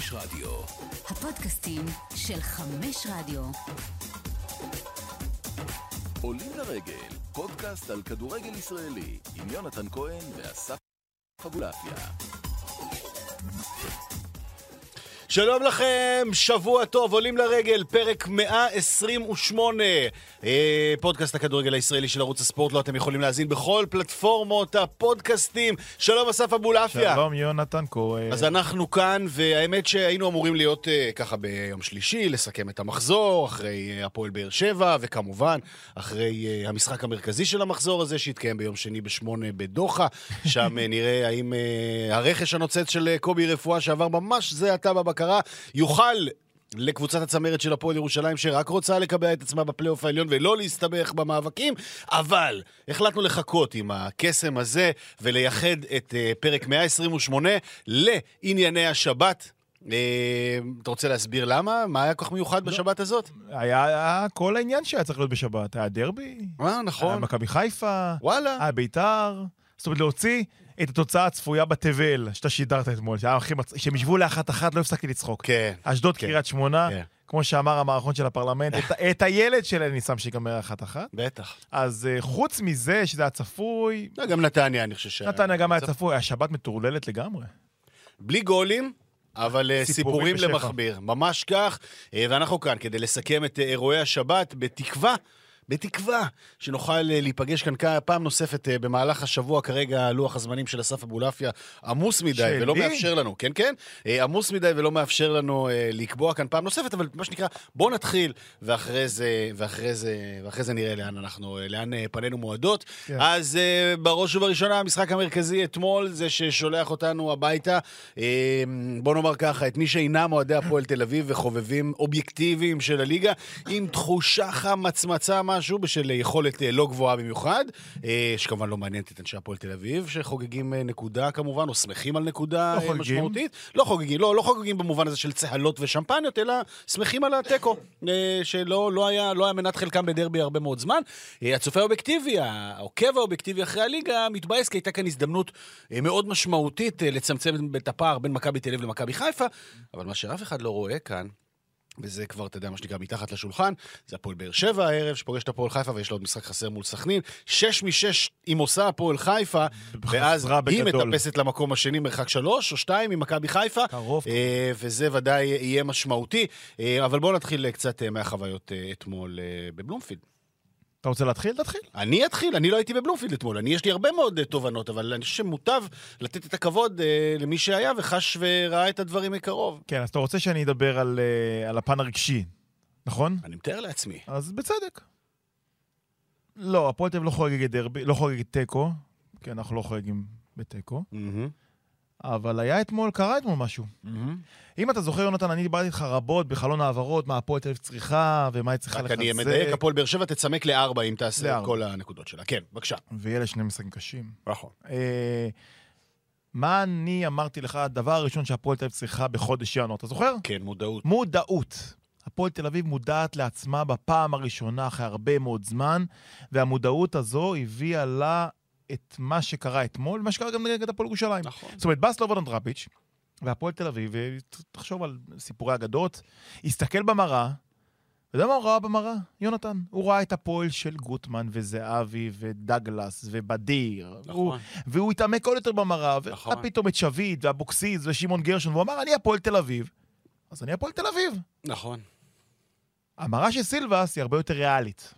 חמש רדיו. הפודקאסטים של חמש רדיו. עולים לרגל, פודקאסט על כדורגל ישראלי, עם יונתן כהן ואסף אבולעפיה. שלום לכם, שבוע טוב, עולים לרגל, פרק 128, אה, פודקאסט הכדורגל הישראלי של ערוץ הספורט, לו אתם יכולים להאזין בכל פלטפורמות הפודקאסטים. שלום אסף אבולעפיה. שלום יונתן כהן. אז אנחנו כאן, והאמת שהיינו אמורים להיות uh, ככה ביום שלישי, לסכם את המחזור, אחרי uh, הפועל באר שבע, וכמובן, אחרי uh, המשחק המרכזי של המחזור הזה, שהתקיים ביום שני בשמונה בדוחה. שם uh, נראה האם uh, הרכש הנוצץ של uh, קובי רפואה, שעבר ממש זה עתה בבקרה, יוכל לקבוצת הצמרת של הפועל ירושלים, שרק רוצה לקבע את עצמה בפלייאוף העליון ולא להסתבך במאבקים, אבל החלטנו לחכות עם הקסם הזה ולייחד את uh, פרק 128 לענייני השבת. Uh, אתה רוצה להסביר למה? מה היה כל כך מיוחד בשבת הזאת? היה, היה כל העניין שהיה צריך להיות בשבת. היה דרבי, אה, היה נכון. מכבי חיפה, וואלה. היה ביתר. זאת אומרת, להוציא את התוצאה הצפויה בתבל שאתה שידרת אתמול, שהיה הכי מצ... שהם ישבו לאחת-אחת, לא הפסקתי לצחוק. כן. אשדוד, כן. קריית שמונה, כן. כמו שאמר המערכון של הפרלמנט, את, את הילד שלהם אני שם שיגמר אחת-אחת. בטח. אז uh, חוץ מזה שזה היה צפוי, לא, גם נתניה, אני חושב ש... נתניה גם היה צפוי, השבת מטורללת לגמרי. בלי גולים, אבל אה, סיפורים סיפורים. למכביר. ממש כך. אה, ואנחנו כאן כדי לסכם את אה, אירועי השבת, בתקווה, בתקווה, שנוכל אה, להיפגש כאן פעם נוספת אה, במהלך השבוע. כרגע לוח הזמנים של אסף אבולעפיה עמוס מדי שלי? ולא מאפשר לנו, כן, כן, אה, עמוס מדי ולא מאפשר לנו לקבוע כאן פעם נוספת, אבל מה שנקרא, בואו נתחיל, ואחרי זה, ואחרי זה, ואחרי זה נראה לאן אנחנו, לאן פנינו מועדות. כן. אז בראש ובראשונה, המשחק המרכזי אתמול, זה ששולח אותנו הביתה. אה, בוא נאמר ככה, את מי שאינם אוהדי הפועל תל אביב וחובבים אובייקטיביים של הליגה, עם תחושה חמצמצה משהו בשל יכולת אה, לא גבוהה במיוחד, אה, שכמובן לא מעניינת את אנשי הפועל תל אביב, שחוגגים אה, נקודה כמובן, או שמחים על נקודה לא אה. משמעותית. לא חוגגים, לא, לא חוגגים במובן הזה של צהלות ושמפניות, אלא שמחים על התיקו, אה, שלא לא היה, לא היה מנת חלקם בדרבי הרבה מאוד זמן. אה, הצופה האובייקטיבי, העוקב האובייקטיבי אחרי הליגה, מתבאס כי הייתה כאן הזדמנות אה, מאוד משמעותית אה, לצמצם את הפער בין מכבי תל אביב למכבי חיפה, אבל מה שאף אחד לא רואה כאן, וזה כבר, אתה יודע, מה שנקרא, מתחת לשולחן. זה הפועל באר שבע הערב, שפוגש את הפועל חיפה, ויש לו עוד משחק חסר מול סכנין. שש משש אם עושה הפועל חיפה, ואז היא בגדול. מטפסת למקום השני, מרחק שלוש או שתיים ממכבי חיפה. קרוב. אה, וזה ודאי יהיה משמעותי. אה, אבל בואו נתחיל אה, קצת אה, מהחוויות אה, אתמול אה, בבלומפילד. אתה רוצה להתחיל? תתחיל. אני אתחיל, אני לא הייתי בבלומפילד אתמול, אני, יש לי הרבה מאוד אה, תובנות, אבל אני חושב שמוטב לתת את הכבוד אה, למי שהיה וחש וראה את הדברים מקרוב. כן, אז אתה רוצה שאני אדבר על, אה, על הפן הרגשי, נכון? אני מתאר לעצמי. אז בצדק. לא, הפועל תל אביב לא חוגגת דרבי, לא חוגגת תיקו, כי אנחנו לא חוגגים בתיקו, מהמם, אבל היה אתמול, קרה אתמול משהו. מהמם. אם אתה זוכר, יונתן, אני דיברתי איתך רבות בחלון העברות, מה הפועל תל אביב צריכה, ומה היא צריכה רק לחזק. אני מדייק, הפועל באר שבע תצמק לארבע אם תעשה את. כל הנקודות שלה. כן, בבקשה. ויהיה לה שני משחקים קשים. נכון. אה, מה אני אמרתי לך, הדבר הראשון שהפועל תל אביב צריכה בחודש ינואר, אתה זוכר? כן, מודעות. מודעות. הפועל תל אביב מודעת לעצמה בפעם הראשונה אחרי הרבה מאוד זמן, והמודעות הזו הביאה לה את מה שקרה אתמול, ומה שקרה גם נגד הפועל ירושלים. נכון. זאת אומרת, בא סלובודון דראפיץ', והפועל תל אביב, ותחשוב על סיפורי אגדות, הסתכל במראה, יודע מה הוא ראה במראה, יונתן? הוא ראה את הפועל של גוטמן וזהבי ודגלס ובדיר. הוא, נכון. והוא התעמק עוד יותר במראה, נכון. וראה פתאום את שביט ואבוקסיס ושמעון גרשון, והוא אמר, אני הפועל תל אביב. אז אני הפועל תל אביב. נכון. המראה של סילבס היא הרבה יותר ריאלית.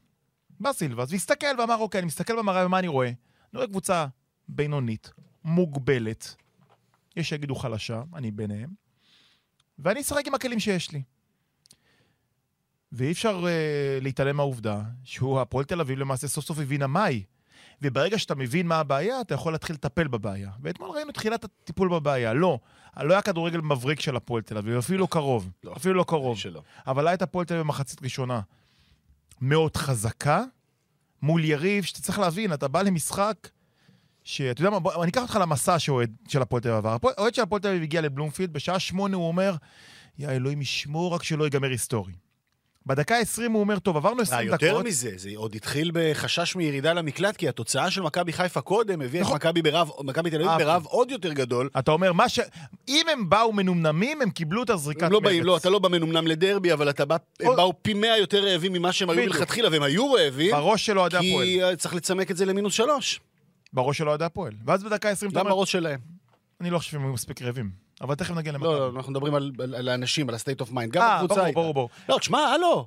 בא סילבס והסתכל ואמר, אוקיי, אני מסתכל במראה ומה אני רואה? אני רואה קבוצה בינונית, מוגבלת, יש שיגידו חלשה, אני ביניהם, ואני אשחק עם הכלים שיש לי. ואי אפשר uh, להתעלם מהעובדה שהוא, הפועל תל אביב למעשה סוף סוף הבינה מהי. וברגע שאתה מבין מה הבעיה, אתה יכול להתחיל לטפל בבעיה. ואתמול ראינו תחילת הטיפול בבעיה. לא, לא היה כדורגל מבריק של הפועל תל אביב, אפילו לא קרוב. לא. אפילו לא קרוב. שלא. אבל את הפועל תל אביב במחצית ראשונה מאוד חזקה, מול יריב שאתה צריך להבין, אתה בא למשחק שאתה יודע מה, בוא, אני אקח אותך למסע שאוהד של הפועל תל אביב עבר. הפועל- אוהד של הפועל תל אביב הגיע לבלומפילד, בשעה שמונה הוא אומר, יא אלוהים ישמור רק שלא ייגמר היסטורי. בדקה ה-20 הוא אומר, טוב, עברנו 20 אה, דקות. יותר מזה, זה עוד התחיל בחשש מירידה למקלט, כי התוצאה של מכבי חיפה קודם הביאה את נכון. מכבי תל אביב אה, ברב עוד יותר גדול. אתה אומר, מה ש... אם הם באו מנומנמים, הם קיבלו את הזריקת הם לא באים, מרץ. לא, אתה לא בא מנומנם לדרבי, אבל אתה בא, הם באו פי מאה יותר רעבים ממה שהם היו. מלכתחילה, והם היו רעבים, בראש של אוהדי הפועל. כי צריך לצמק את זה למינוס שלוש. בראש של אוהדי הפועל. ואז בדקה ה-20 אתה אומר, בראש שלהם. אני לא חושב שהם היו מספיק רעבים. אבל תכף נגיע למכבי. לא, לא, אנחנו מדברים על- על על האנשים, על ה-state of mind. גם אה, הקבוצה ברור, הייתה. ברור, ברור. לא, תשמע, הלו,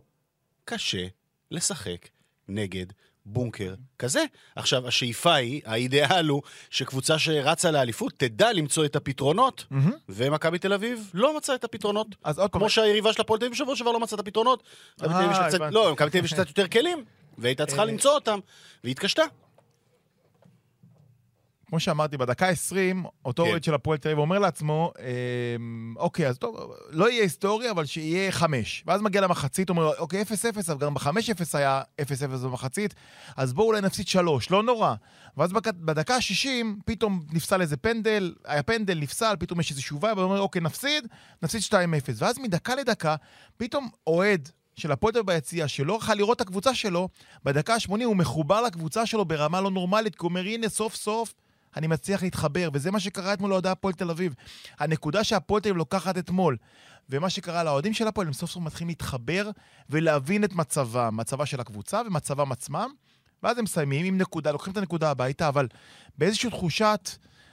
קשה לשחק נגד בונקר כזה. עכשיו, השאיפה היא, האידיאל הוא, שקבוצה שרצה לאליפות תדע למצוא את הפתרונות, מהמם. ומכבי תל אביב לא מצאה את הפתרונות. אז עוד פעם, כמו שהיריבה של הפועל תל אביב שבוע שעבר לא מצאה את הפתרונות. קצת- הבנתי. לא, מכבי תל אביב יש קצת יותר כלים, והייתה צריכה אה. למצוא אותם, והיא התקשתה. כמו שאמרתי, בדקה ה-20, אותו כן. אוהד של הפועל תל אביב אומר לעצמו, אמ, אוקיי, אז טוב, לא יהיה היסטוריה, אבל שיהיה חמש. ואז מגיע למחצית, אומר, אוקיי, 0-0, אבל גם ב-5-0 היה 0-0 במחצית, אז בואו אולי נפסיד 3, לא נורא. ואז בדקה ה-60, פתאום נפסל איזה פנדל, היה פנדל, נפסל, פתאום יש איזשהו vibe, ואומר, אוקיי, נפסיד, נפסיד 2-0. ואז מדקה לדקה, פתאום אוהד של הפועל תל אביב ביציע, שלא יכול לראות את הקבוצה שלו, בדקה ה-80 הוא מחובר לקבוצה שלו ברמה לא נורמלית, כי הוא אומר, הנה, סוף סוף אני מצליח להתחבר, וזה מה שקרה אתמול לאוהדי הפועל תל אביב. הנקודה שהפועל תל אביב לוקחת אתמול, ומה שקרה לאוהדים של הפועל, הם סוף סוף מתחילים להתחבר ולהבין את מצבם, מצבה של הקבוצה ומצבם עצמם, ואז הם מסיימים עם נקודה, לוקחים את הנקודה הביתה, אבל באיזושהי תחושת,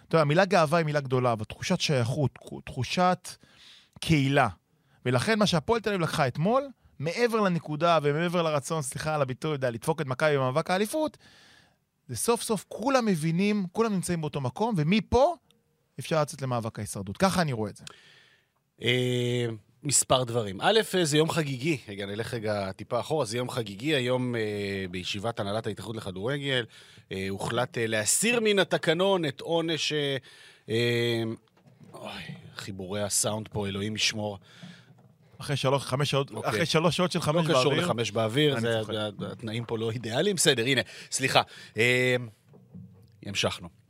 אתה יודע, המילה גאווה היא מילה גדולה, אבל תחושת שייכות, תחושת קהילה. ולכן מה שהפועל תל אביב לקחה אתמול, מעבר לנקודה ומעבר לרצון, סליחה על הביטוי, לדפוק את מכבי במאבק האליפות, זה סוף כולם מבינים, כולם נמצאים באותו מקום, ומפה אפשר לצאת למאבק ההישרדות. ככה אני רואה את זה. אה, מספר דברים. א', אה, זה יום חגיגי, רגע, נלך רגע טיפה אחורה, זה יום חגיגי, היום אה, בישיבת הנהלת ההתאחדות לכדורגל, אה, הוחלט אה, להסיר מן התקנון את עונש... אה, אה, אוי, חיבורי הסאונד פה, אלוהים ישמור. אחרי שלוש, חמש שעות, אוקיי. אחרי שלוש שעות של לא חמש קשור באוויר. לחמש באוויר, אני זה- צוחק. זה- התנאים פה לא אידיאליים. בסדר, הנה, סליחה. אה, המשכנו.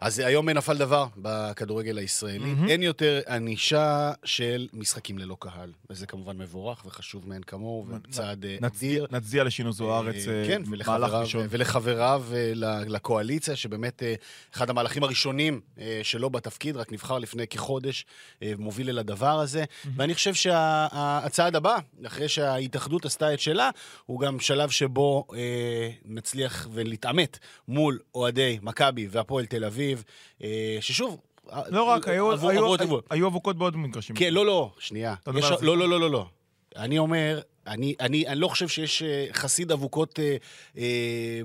אז היום נפל דבר בכדורגל הישראלי. מהמם. אין יותר ענישה של משחקים ללא קהל. וזה כמובן מבורך וחשוב מאין כמוהו, וצעד אה, אדיר. נצדיע לשינו זוארץ, אה, אה, כן, מהלך ולחבריו, ראשון. ולחבריו אה, לקואליציה, שבאמת אה, אחד המהלכים הראשונים אה, שלו בתפקיד, רק נבחר לפני כחודש, אה, מוביל אל הדבר הזה. ואני חושב שהצעד הבא, אחרי שההתאחדות עשתה את שלה, הוא גם שלב שבו אה, נצליח ולהתעמת מול אוהדי מכבי והפועל תל אביב, אה, ששוב... לא רק, היו- עבור- היו- עבור את הגבול. היו אבוקות בעוד מגרשים. כן, לא, לא, שנייה. יש-? לא, לא, לא, לא, לא. אני אומר, אני, אני, אני לא חושב שיש אה, חסיד אבוקות אה, אה,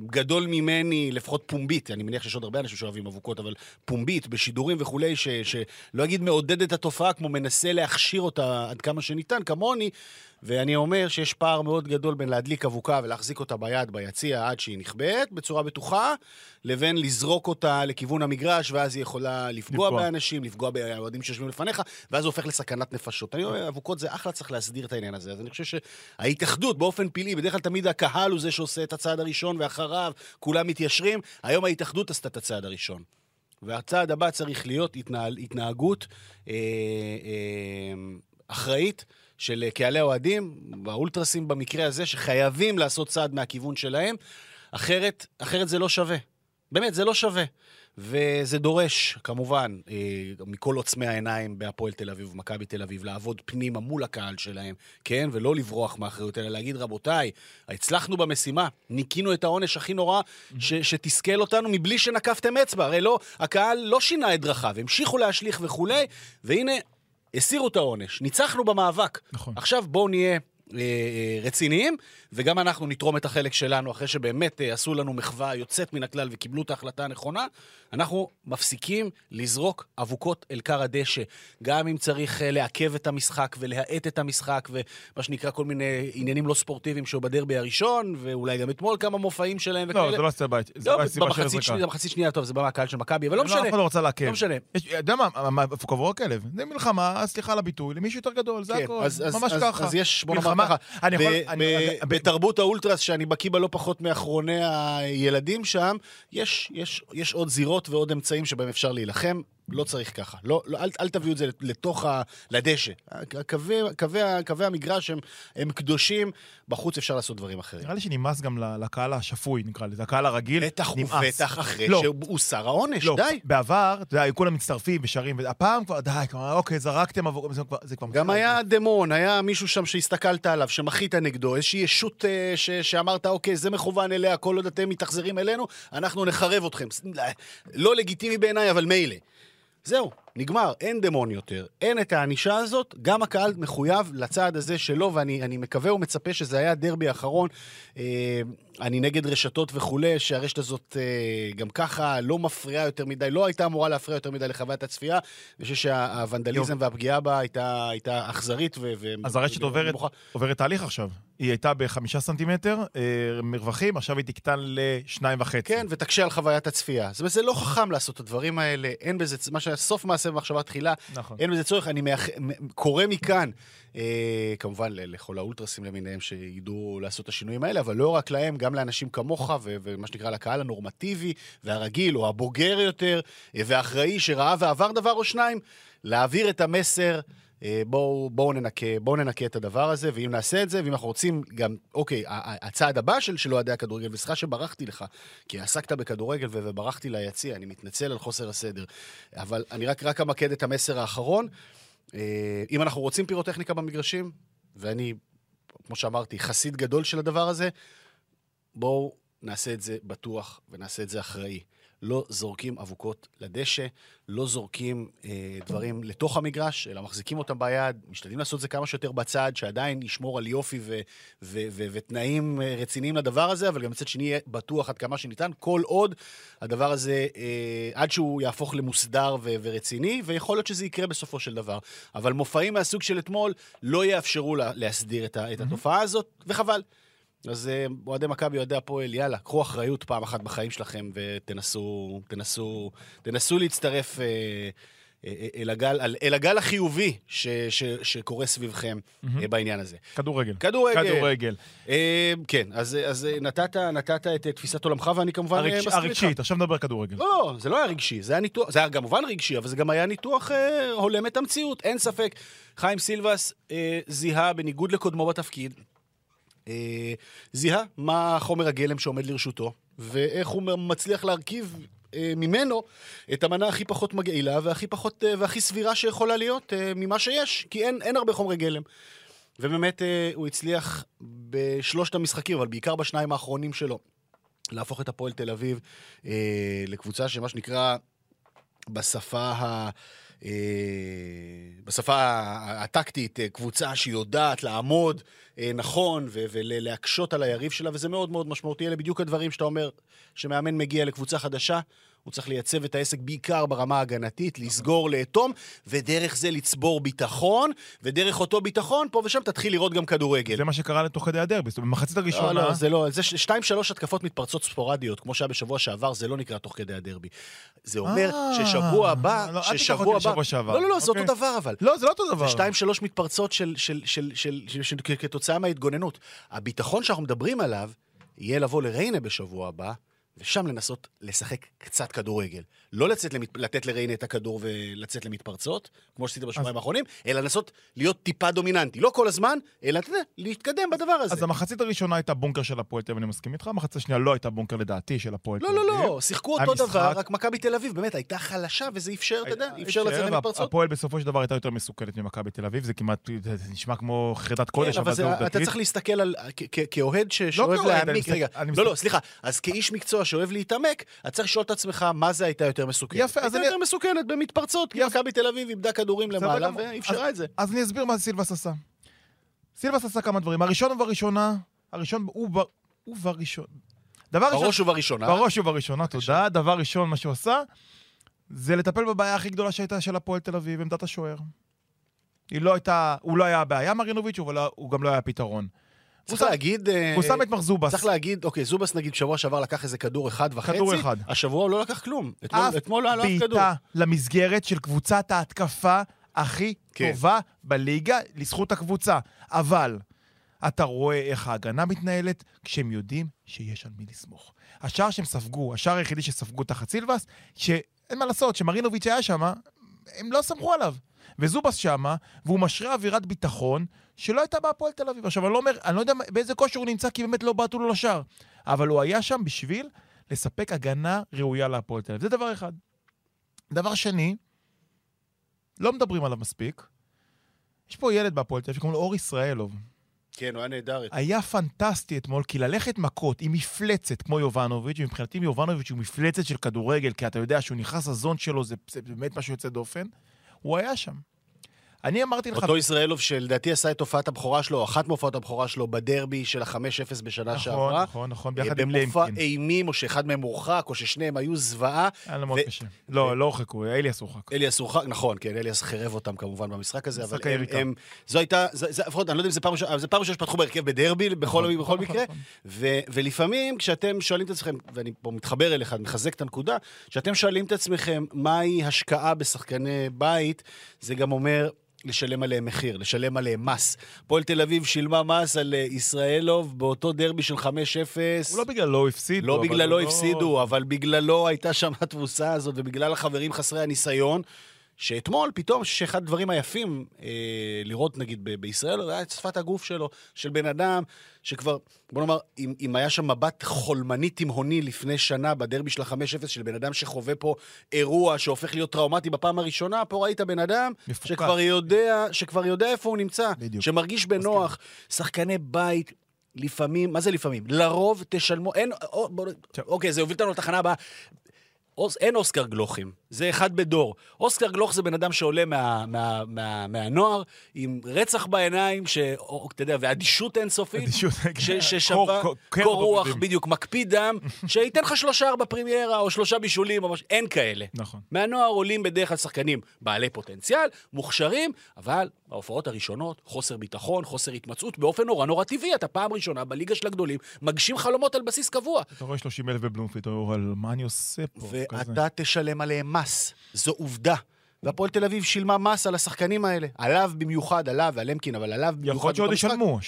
גדול ממני, לפחות פומבית. אני מניח שיש עוד הרבה אנשים שאוהבים אבוקות, אבל פומבית, בשידורים וכולי, ש, שלא אגיד מעודד את התופעה, כמו מנסה להכשיר אותה עד כמה שניתן, כמוני. ואני אומר שיש פער מאוד גדול בין להדליק אבוקה ולהחזיק אותה ביד ביציע עד שהיא נכבדת בצורה בטוחה, לבין לזרוק אותה לכיוון המגרש, ואז היא יכולה לפגוע, לפגוע. באנשים, לפגוע באוהדים שיושבים לפניך, ואז זה הופך לסכנת נפשות. אני אומר, אבוקות זה אחלה, צריך להסדיר את העניין הזה. אז אני חושב שההתאחדות באופן פלאי, בדרך כלל תמיד הקהל הוא זה שעושה את הצעד הראשון, ואחריו כולם מתיישרים. היום ההתאחדות עשתה את הצעד הראשון. והצעד הבא צריך להיות התנהל, התנהגות אה, אה, אחראית של קהלי האוהדים, באולטרסים במקרה הזה, שחייבים לעשות צעד מהכיוון שלהם, אחרת, אחרת זה לא שווה. באמת, זה לא שווה. וזה דורש, כמובן, אה, מכל עוצמי העיניים בהפועל תל אביב ומכבי תל אביב, לעבוד פנימה מול הקהל שלהם, כן? ולא לברוח מאחריות, אלא להגיד, רבותיי, הצלחנו במשימה, ניקינו את העונש הכי נורא ש- שתסכל אותנו מבלי שנקפתם אצבע. הרי לא, הקהל לא שינה את דרכיו, המשיכו להשליך וכולי, והנה, הסירו את העונש, ניצחנו במאבק. נכון. עכשיו בואו נהיה אה, אה, רציניים, וגם אנחנו נתרום את החלק שלנו, אחרי שבאמת אה, עשו לנו מחווה יוצאת מן הכלל וקיבלו את ההחלטה הנכונה, אנחנו מפסיקים לזרוק אבוקות אל כר הדשא. גם אם צריך אה, לעכב את המשחק ולהאט את המשחק, ומה שנקרא כל מיני עניינים לא ספורטיביים שהיו בדרבי הראשון, ואולי גם אתמול כמה מופעים שלהם וכאלה. לא, זה לא הסיבה, זה לא, לא הסיבה של הזריקה. שנייה, במחצית שנייה, טוב, זה בא מהקהל של מכבי, אבל לא משנה. אף אחד לא רוצה לעכב. לא משנה. אתה יודע מה, הכלב? זה מלחמה, סליחה על הביטוי, גדול, זה כן, הכל. ממש ככה. אז יש, בוא נאמר ככה, בתרבות האולטרס, שאני בקיא בה לא פחות מאחרוני הילדים שם, יש, יש, יש עוד זירות ועוד אמצעים שבהם אפשר להילחם. לא צריך ככה. לא, לא, אל, אל תביאו את זה לתוך ה... לדשא. קווי, קווי, קווי המגרש הם, הם קדושים, בחוץ אפשר לעשות דברים אחרים. נראה לי שנמאס גם לקהל השפוי, נקרא לזה. הקהל הרגיל, בטח נמאס. ובטח אחרי לא. שהוסר העונש, לא, די. בעבר, אתה יודע, היו כולם מצטרפים ושרים, והפעם כבר, די, כבר, אוקיי, זרקתם עבור... זה כבר... זה כבר גם היה דמון, היה מישהו שם שהסתכלת עליו, שמחית נגדו, איזושהי ישות אה, ש, שאמרת, אוקיי, זה מכוון אליה, כל עוד אתם מתאכזרים אלינו, אנחנו נחרב אתכם. לא לגיטימי בעיניי, אבל מילא. זהו, נגמר, אין דמון יותר, אין את הענישה הזאת, גם הקהל מחויב לצעד הזה שלו, ואני אני מקווה ומצפה שזה היה הדרבי האחרון. אה, אני נגד רשתות וכולי, שהרשת הזאת אה, גם ככה לא מפריעה יותר מדי, לא הייתה אמורה להפריע יותר מדי לחוויית הצפייה. אני חושב שהוונדליזם והפגיעה בה הייתה, הייתה אכזרית ו... ו- אז הרשת עוברת. עוברת תהליך עכשיו. היא הייתה בחמישה סנטימטר אה, מרווחים, עכשיו היא תקטן לשניים וחצי. כן, ותקשה על חוויית הצפייה. זאת אומרת, זה לא חכם לעשות את הדברים האלה, אין בזה, מה שהיה סוף מעשה במחשבה תחילה, נכון. אין בזה צורך. אני מאח... קורא מכאן, אה, כמובן לכל האולטרסים למיניהם שידעו לעשות את השינויים האלה, אבל לא רק להם, גם לאנשים כמוך, ו- ומה שנקרא לקהל הנורמטיבי והרגיל, או הבוגר יותר, אה, והאחראי שראה ועבר דבר או שניים, להעביר את המסר. אה, בואו בוא ננקה, בואו ננקה את הדבר הזה, ואם נעשה את זה, ואם אנחנו רוצים גם, אוקיי, הצעד הבא של, של אוהדי הכדורגל, וסליחה שברחתי לך, כי עסקת בכדורגל ו- וברחתי ליציע, אני מתנצל על חוסר הסדר, אבל אני רק, רק אמקד את המסר האחרון. אה, אם אנחנו רוצים פירוטכניקה במגרשים, ואני, כמו שאמרתי, חסיד גדול של הדבר הזה, בואו נעשה את זה בטוח ונעשה את זה אחראי. לא זורקים אבוקות לדשא, לא זורקים אה, דברים לתוך המגרש, אלא מחזיקים אותם ביד, משתדלים לעשות את זה כמה שיותר בצד, שעדיין ישמור על יופי ו- ו- ו- ותנאים אה, רציניים לדבר הזה, אבל גם מצד שני יהיה בטוח עד כמה שניתן, כל עוד הדבר הזה, אה, עד שהוא יהפוך למוסדר ו- ורציני, ויכול להיות שזה יקרה בסופו של דבר. אבל מופעים מהסוג של אתמול לא יאפשרו לה, להסדיר את, ה- את התופעה הזאת, וחבל. אז אה, אוהדי מכבי, אוהדי הפועל, יאללה, קחו אחריות פעם אחת בחיים שלכם ותנסו תנסו, תנסו להצטרף אה, אה, אל, הגל, אל, אל הגל החיובי ש, ש, שקורה סביבכם אה, בעניין הזה. כדורגל. כדורגל. כדורגל. אה, כן, אז, אז אה, נתת, נתת את אה, תפיסת עולמך, ואני כמובן אה, הרגש- מסכים איתך. הרגשית, עכשיו נדבר כדורגל. לא, לא, זה לא היה רגשי, זה היה ניתוח, זה היה כמובן רגשי, אבל זה גם היה ניתוח אה, הולם את המציאות, אין ספק. חיים סילבס אה, זיהה, בניגוד לקודמו בתפקיד, אה, זיהה מה חומר הגלם שעומד לרשותו, ואיך הוא מצליח להרכיב אה, ממנו את המנה הכי פחות מגעילה והכי פחות אה, והכי סבירה שיכולה להיות אה, ממה שיש, כי אין, אין הרבה חומרי גלם. ובאמת אה, הוא הצליח בשלושת המשחקים, אבל בעיקר בשניים האחרונים שלו, להפוך את הפועל תל אביב אה, לקבוצה שמה שנקרא בשפה ה... אה, בשפה הטקטית, אה, קבוצה שיודעת לעמוד אה, נכון ולהקשות על היריב שלה, וזה מאוד מאוד משמעותי. אלה בדיוק הדברים שאתה אומר, שמאמן מגיע לקבוצה חדשה, הוא צריך לייצב את העסק בעיקר ברמה ההגנתית, לסגור, לאטום, ודרך זה לצבור ביטחון, ודרך אותו ביטחון, פה ושם תתחיל לראות גם כדורגל. זה מה שקרה לתוך כדי הדרבי. זאת אומרת, במחצית לא, הראשונה... לא, זה לא, זה שתיים, שלוש התקפות מתפרצות ספורדיות, כמו שהיה בשבוע שעבר, זה לא נקרא תוך כדי הדרבי. זה אומר אה, ששבוע הבא, לא, אל תיקח ששבוע אותי הבא... לשבוע שעבר. לא, לא, לא, זה אותו אוקיי. דבר אבל. לא, זה לא אותו דבר. זה שתיים, שלוש מתפרצות של, כתוצאה מההתגוננות. הביטחון שאנחנו מדברים עליו, יהיה לבוא לריינה בשבוע הבא, ושם לנסות לשחק קצת כדורגל. לא לצאת למת... לתת לריינה את הכדור ולצאת למתפרצות, כמו שעשית בשבועיים האחרונים, אלא לנסות להיות טיפה דומיננטי. לא כל הזמן, אלא אתה יודע, להתקדם בדבר הזה. אז המחצית הראשונה הייתה בונקר של הפועל תל אביב, אני מסכים איתך, המחצית השנייה לא הייתה בונקר לדעתי של הפועל תל לא, אביב. לא, לא, שיחקו אותו המשחק- דבר, רק מכבי תל אביב באמת הייתה חלשה, וזה אפשר, אתה יודע, אפשר לצאת למתפרצות. הפועל בסופו של דבר הייתה יותר מסוכנת ממכבי תל אביב, זה כמעט, זה נשמע כמו חרדת קודש, כן, אבל זה אתה עובדתית. צריך להסתכל על, כאוהד ש- שאוהב להעמיק, רגע, לא, לא, סליחה, אז כאיש מקצוע שאוהב להתעמק, אתה צריך לשאול את עצמך מה זה הייתה יותר מסוכנת. יפה, אז אני- יותר מסוכנת במתפרצות, כי. מכבי תל אביב איבדה כדורים למעלה. ואפשרה את זה. אז אני אסביר מה סילבס עשה. סילבס עשה כמה דברים. הראשון ובראשונה, הראשון הוא ב- הוא בראשון. דבר ראשון, בראש ובראשונה. בראש ובראשונה, תודה. דבר ראשון, מה שהוא עשה, זה לטפל בבעיה הכי גדולה שהייתה של הפועל תל אביב, עמדת השוער. היא לא הייתה, הוא לא היה הבעיה, מרינוביץ', אבל לא- הוא גם לא היה הפתרון. צריך להגיד... אה, הוא שם את מחזובס. צריך להגיד, אוקיי, זובס נגיד שבוע שעבר לקח איזה כדור אחד וחצי. כדור אחד. השבוע הוא לא לקח כלום. אתמול- לא היה לו אף כדור. בעיטה למסגרת של קבוצת ההתקפה הכי כן. טובה בליגה, לזכות הקבוצה. אבל אתה רואה איך ההגנה מתנהלת כשהם יודעים שיש על מי לסמוך. השער שהם ספגו, השער היחידי שספגו תחת סילבס, ש... אין מה לעשות, שמרינוביץ' היה שם, הם לא סמכו עליו. וזובס שמה, והוא משרה אווירת ביטחון שלא הייתה בהפועל תל אביב. עכשיו, אני לא אומר, אני לא יודע באיזה כושר הוא נמצא, כי באמת לא בעטו לו לשער. אבל הוא היה שם בשביל לספק הגנה ראויה להפועל תל אביב. זה דבר אחד. דבר שני, לא מדברים עליו מספיק. יש פה ילד בהפועל תל אביב שקוראים לו אור ישראלוב. כן, הוא היה נהדר. היה פנטסטי אתמול, כי ללכת מכות עם מפלצת כמו יובנוביץ', ומבחינתי יובנוביץ' הוא מפלצת של כדורגל, כי אתה יודע שהוא נכנס לזון שלו, זה, זה באמת משהו יוצא דופן, הוא היה שם. אני אמרתי לך... אותו ישראלוב שלדעתי עשה את הופעת הבכורה שלו, אחת מהופעות הבכורה שלו בדרבי של ה-5-0 בשנה נכון, שעברה. נכון, נכון, אה, ביחד עם במופע למקין. אימים, או שאחד מהם הורחק, או ששניהם היו זוועה. היה לו מאוד קשה. לא, לא הורחקו, אליאס הורחק. אליאס הורחק, נכון, כן, אליאס חירב אותם כמובן במשחק הזה, אבל הם. הם, זו הייתה, לפחות, אני לא יודע אם זה פעם ראשונה, אבל זה פעם ראשונה שפתחו בהרכב בדרבי, בכל, נכון, בכל נכון, מקרה, נכון. ולפעמים כשאתם שואלים את עצמכם, ואני פה מתחבר אליך, מחזק את הנקודה, כשאתם שואלים את עצמכם מהי השקעה בשחקני בית, זה גם אומר... לשלם עליהם מחיר, לשלם עליהם מס. הפועל תל אביב שילמה מס על אה, ישראלוב באותו דרבי של 5-0. הוא לא בגללו הפסידו. לא בגללו הוא הפסידו, אבל בגללו הייתה שם התבוסה הזאת, ובגלל החברים חסרי הניסיון, שאתמול פתאום, שאחד הדברים היפים אה, לראות נגיד ב- בישראל, היה את שפת הגוף שלו, של בן אדם שכבר, בוא נאמר, אם, אם היה שם מבט חולמני תימהוני לפני שנה בדרבי של ה-5-0 של בן אדם שחווה פה אירוע שהופך להיות טראומטי בפעם הראשונה, פה ראית בן אדם. שכבר יודע, שכבר יודע איפה הוא נמצא, בדיוק. שמרגיש בנוח, שחקני בית. לפעמים, מה זה לפעמים? לרוב תשלמו, אין, או, בוא. אוקיי, זה הוביל אותנו לתחנה הבאה. אוס, אין אוסקר גלוכים, זה אחד בדור. אוסקר גלוך זה בן אדם שעולה מה, מה, מה, מהנוער עם רצח בעיניים, ש, או, אתה יודע, ואדישות אינסופית. אדישות, ש, כן. ששווה, קור- קור- קור רוח. בדיוק, מקפיא דם, שייתן לך שלושה ארבע פרימיירה, או שלושה בישולים, או משהו, אין כאלה. נכון. מהנוער עולים בדרך כלל שחקנים בעלי פוטנציאל, מוכשרים, אבל בהופעות הראשונות, חוסר ביטחון, חוסר התמצאות, באופן נורא נורא טבעי. אתה פעם ראשונה בליגה של הגדולים, מגשים חלומות על בסיס קבוע. אתה רואה 30 אלף בבלומפילד, אתה אומר, "על מה אני עושה פה? ואתה תשלם עליהם מס. זו עובדה. והפועל תל אביב שילמה מס על השחקנים האלה. עליו במיוחד, עליו ועל למקין, אבל עליו במיוחד. יכול להיות שעוד. ישלמו.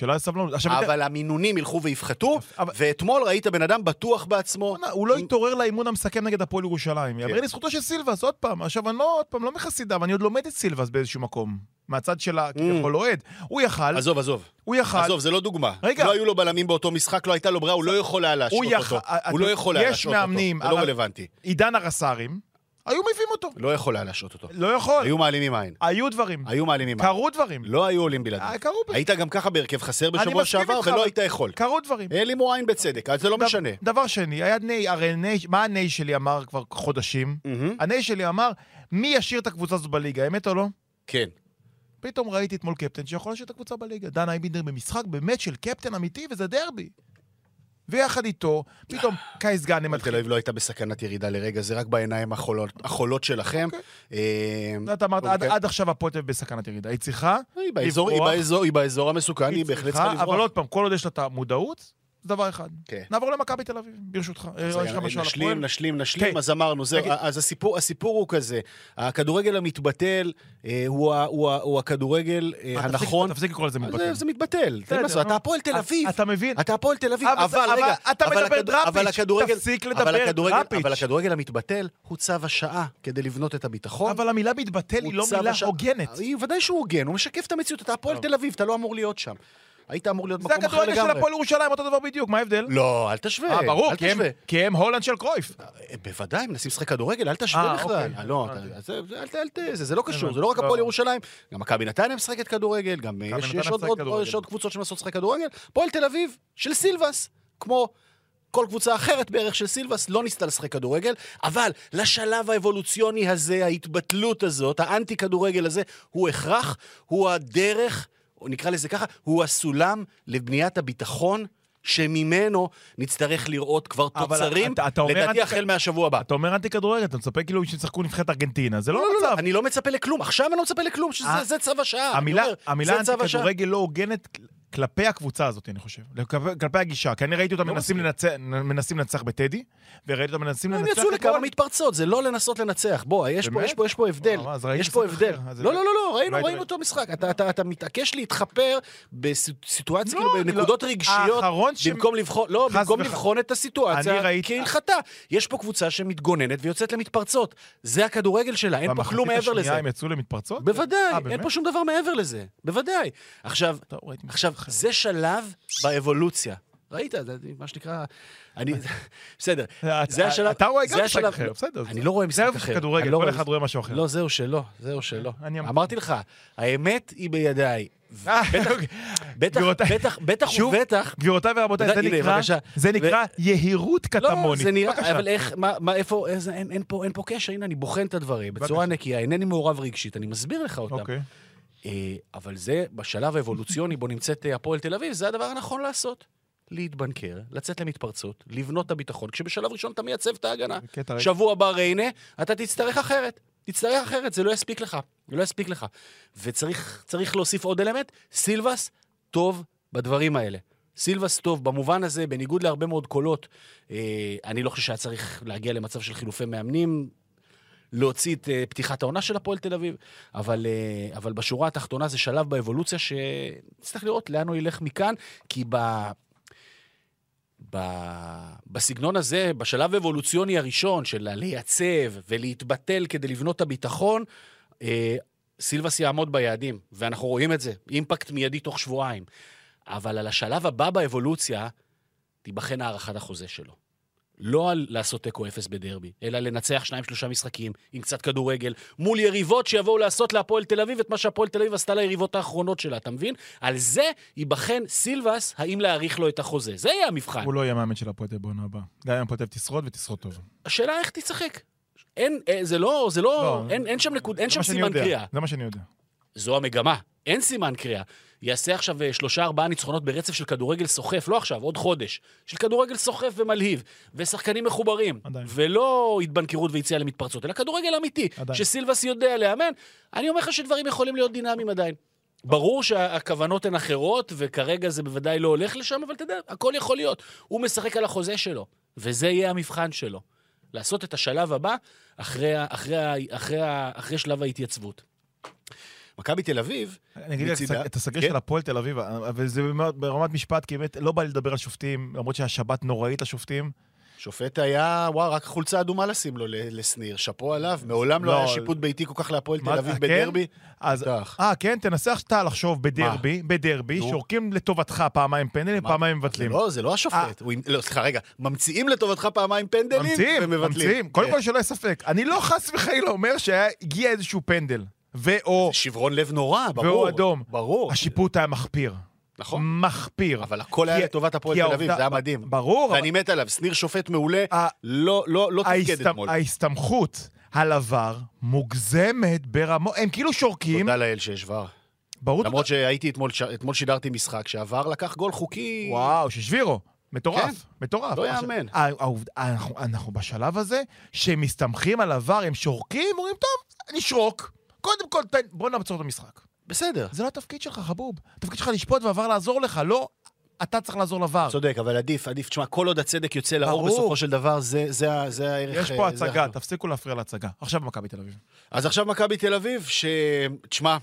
עכשיו, אתה- אבל המינונים ילכו ויפחתו, אבל- ואתמול ראית בן אדם בטוח בעצמו. הוא לא התעורר לאימון המסכם נגד הפועל ירושלים. יאמר לזכותו של סילבס, עוד פעם. עכשיו, אני לא, עוד פעם, לא מחסידיו, אני עוד לומד את סילבס באיזשהו מקום. מהצד של הכביכול אוהד. הוא יכל, עזוב, עזוב. הוא יכל, עזוב, זה לא דוגמה. רגע. לא היו לו בלמים באותו משחק, לא הייתה לו ברירה, הוא לא יכול היה להשעות אותו. אתה- הוא לא יכול היה יש להשעות אותו. מאמנים, זה לא רלוונטי. עידן הרס"רים, היו מביאים אותו. לא יכול היה להשעות אותו. לא יכול. היו מעלימים עין. היו דברים. היו מעלימים עין. קרו דברים. לא היו עולים בלעדיו. אה, קרו ב- היית גם ככה בהרכב חסר בשבוע שעבר, ולא היית יכול. קרו דברים. העלימו עין בצדק, אז זה לא משנה. דבר שני, היה ני, הרי ני, מה הני שלי אמר כבר חודשים? מהמם. הני שלי אמר, מי ישאיר את הקבוצה הזאת בליגה, אמת או לא? כן. פתאום ראיתי אתמול קפטן שיכול להשאיר את הקבוצה בליגה. דן אייבינדר במשחק באמת של קפטן אמיתי, וזה דרבי. ויחד איתו, פתאום קייס גאנם הפועל תל מתחיל. אביב לא הייתה בסכנת ירידה לרגע, זה רק בעיניים החולות- החולות שלכם. אה, אתה אמרת, עד- אוקיי. עד עכשיו הפועל תל אביב בסכנת ירידה. היא צריכה, לברוח. היא באזור המסוכן, היא בהחלט צריכה אבל לברוח. עוד פעם, כל עוד יש לה את המודעות, זה דבר אחד. כן. נעבור למכבי תל אביב, ברשותך. אה, נשלים? נשלים, נשלים, כן. אז אמרנו, זהו. אז הסיפור, הסיפור הוא כזה, הכדורגל המתבטל אה, הוא הכדורגל אה, הנכון. תפסיק לקרוא לזה זה- מתבטל. זה מתבטל, אתה. הפועל תל אביב. אתה מבין? אתה הפועל תל אביב, אבל רגע, אתה מדבר דראפיץ', תפסיק לדבר דראפיץ'. אבל הכדורגל המתבטל הוא צו השעה כדי לבנות את הביטחון. אבל המילה מתבטל היא לא מילה. הוגנת. ודאי שהוא הוגן, הוא משקף את המציאות, אתה הפועל. תל אביב, אתה לא אמור להיות שם. היית אמור להיות זה מקום אחר הכדורגל של לגמרי. הפועל ירושלים, אותו דבר בדיוק, מה ההבדל? לא, אל תשווה. אה, ברור, כי הם- הם הולנד של קרויף. אה, בוודאי, מנסים לשחק כדורגל, אל תשווה אה, בכלל. אוקיי. לא. אתה- זה- זה- אל ת-. זה זה לא קשור. זה לא רק לא. הפועל ירושלים, גם מכבי נתניה משחקת כדורגל, גם אה, יש עוד- קבוצות שמנסות לשחק כדורגל. הפועל תל אביב של סילבס, כמו... כל קבוצה אחרת בערך של סילבס לא ניסתה לשחק כדורגל, אבל לשלב האבולוציוני הזה, ההתבטלות הזאת, האנטי כדורגל הזה, הוא הכרח, הוא הדרך, או נקרא לזה ככה, הוא הסולם לבניית הביטחון. שממנו נצטרך לראות כבר תוצרים, אתה- אתה אומר לדעתי אנטי- החל מהשבוע הבא. אתה אומר אנטי כדורגל, אתה מצפה כאילו שישחקו נבחרת ארגנטינה, זה לא לא, לא, לא, המצב. אני לא מצפה לכלום. עכשיו אני לא מצפה לכלום, שזה אה, זה צו השעה. המילה, אומר, אנטי. כדורגל לא הוגנת כלפי הקבוצה הזאת, אני חושב. כלפי, כלפי הגישה. כי אני ראיתי אותם לא מנסים. לנצח, מנסים לנצח בטדי, וראיתי אותם מנסים הם לנצח... יצאו לכמה מתפרצות, זה לא לנסות לנצח. בוא, יש פה? יש פה, יש פה הבדל. אה, יש פה הבדל. לא, לא, לא, לא, ראינו, לא ראינו אותו משחק. אתה- אתה אתה מתעקש להתחפר בסיטואציה, לא, כאילו, בנקודות לא. רגשיות, במקום לבחון, לא, במקום לבחון את הסיטואציה כהלכתה. יש פה קבוצה שמתגוננת ויוצאת למתפרצות. זה הכדורגל שלה, אין פה כלום מעבר במחצית לזה. השנייה הם יצאו למתפרצות? בוודאי, אה, אין? פה שום דבר מעבר לזה. בוודאי. עכשיו, אחר. זה שלב באבולוציה. ראית, זה מה שנקרא... אני... בסדר. זה השלב... אתה רואה זה גם משחק אחר, בסדר. אני לא רואה משחק זה אחר. כדורגל, אני לא כל אחד רואה משהו אחר. לא, זהו שלא, זהו שלא. אמ- אמרתי לך, האמת היא בידיי. אה, בטח, אוקיי. בטח, בטח, בטח ובטח. גבירותיי ורבותיי, זה נקרא. זה יהירות לא, קטמונית. זה נראה. אבל איך, מה, איפה, אין, פה, אין פה קשר, הנה, אני בוחן את הדברים בצורה נקייה, אינני מעורב רגשית, אני מסביר לך אותם. אה, אבל זה, בשלב האבולוציוני בו נמצאת אה, הפועל תל אביב, זה הדבר הנכון לעשות. להתבנקר, לצאת למתפרצות, לבנות את הביטחון, כשבשלב ראשון אתה מייצב את ההגנה. רגע. שבוע הבא ריינה, אתה תצטרך אחרת. תצטרך אחרת, זה לא יספיק לך. זה לא יספיק לך. וצריך צריך להוסיף עוד אלמנט, סילבס טוב בדברים האלה. סילבס טוב במובן הזה, בניגוד להרבה מאוד קולות, אה, אני לא חושב שהיה צריך להגיע למצב של חילופי מאמנים, להוציא את אה, פתיחת העונה של הפועל תל אביב, אבל, אה, אבל בשורה התחתונה זה שלב באבולוציה שנצטרך לראות לאן הוא ילך מכאן, כי ב... ב... בסגנון הזה, בשלב האבולוציוני הראשון של לייצב ולהתבטל כדי לבנות את הביטחון, אה, סילבס יעמוד ביעדים, ואנחנו רואים את זה, אימפקט מיידי תוך שבועיים. אבל על השלב הבא באבולוציה, תיבחן הארכת החוזה שלו. לא על לעשות תיקו אפס בדרבי, אלא לנצח שניים-שלושה משחקים עם קצת כדורגל, מול יריבות שיבואו לעשות להפועל תל אביב את מה שהפועל תל אביב עשתה ליריבות האחרונות שלה, אתה מבין? על זה ייבחן סילבס, האם להאריך לו את החוזה. זה יהיה המבחן. הוא לא יהיה מאמן של הפועל תל בעונה הבאה. גם אם הפועל תל תשרוד ותשרוד טוב. השאלה איך תשחק. אין, אה, זה לא, זה לא, לא, אין, אין שם נקוד, אין שם סימן קריאה. זה מה שאני יודע. זו המגמה, אין סימן קריאה. יעשה עכשיו אה, שלושה ארבעה ניצחונות ברצף של כדורגל סוחף, לא עכשיו, עוד חודש. של כדורגל סוחף ומלהיב, ושחקנים מחוברים. עדיין. ולא התבנקרות ויציאה למתפרצות, אלא כדורגל אמיתי, עדיין. שסילבס יודע לאמן. אני אומר לך שדברים יכולים להיות דינמיים עדיין. ברור שהכוונות הן אחרות, וכרגע זה בוודאי לא הולך לשם, אבל אתה יודע, הכל יכול להיות. הוא משחק על החוזה שלו, וזה יהיה המבחן שלו. לעשות את השלב הבא אחרי, אחרי, אחרי, ה- אחרי שלב ההתייצבות. מכבי תל אביב, אני אגיד מצידה- את הסגר כן. של הפועל תל אביב, אבל זה ברמת משפט, כי באמת לא בא לי לדבר על שופטים, למרות שהשבת נוראית לשופטים. שופט היה, וואו, רק חולצה אדומה לשים לו לשניר, שאפו עליו. מעולם לא לא, היה שיפוט ביתי כל כך להפועל תל אביב כן? בדרבי. אז. אה, כן, תנסה אתה לחשוב בדרבי, בדרבי. שורקים לטובתך פעמיים פנדלים? פעמיים מבטלים. לא, זה לא השופט. עם- לא, סליחה, רגע. ממציאים לטובתך פעמיים פנדלים ממציאים, ומבטלים. ממציאים. קודם כן. כל שלא יהיה ספק. אני לא חס וחלילה אומר שהגיע איזשהו פנדל, ו/או שברון לב נורא, ברור. והוא אדום. ברור. השיפוט היה מחפיר. נכון. מחפיר. אבל הכל היה לטובת הפועל תל אביב, זה היה מדהים. ברור, ואני מת עליו. שניר שופט מעולה, לא לא- לא תפקד אתמול. ההסתמכות על עבר מוגזמת ברמות, הם כאילו שורקים, תודה לאל שיש ור. ברור, למרות שהייתי אתמול, אתמול שידרתי משחק שהעבר לקח גול חוקי. וואו, ששבירו, כן. מטורף, מטורף. לא יאמן. אנחנו- אנחנו בשלב הזה, שהם מסתמכים על עבר, הם שורקים, אומרים, טוב, נשרוק. קודם כל, תן- בוא נעצור את המשחק. בסדר. זה לא התפקיד שלך, חבוב. התפקיד שלך לשפוט ועבר לעזור לך, לא אתה צריך לעזור לבר. צודק, אבל עדיף, עדיף. תשמע, כל עוד הצדק יוצא לאור ברור. בסופו של דבר, זה, זה, זה הערך... יש פה אה, הצגה, החשוב. תפסיקו להפריע להצגה. עכשיו מכבי תל אביב. אז עכשיו מכבי תל אביב, ש... תשמע,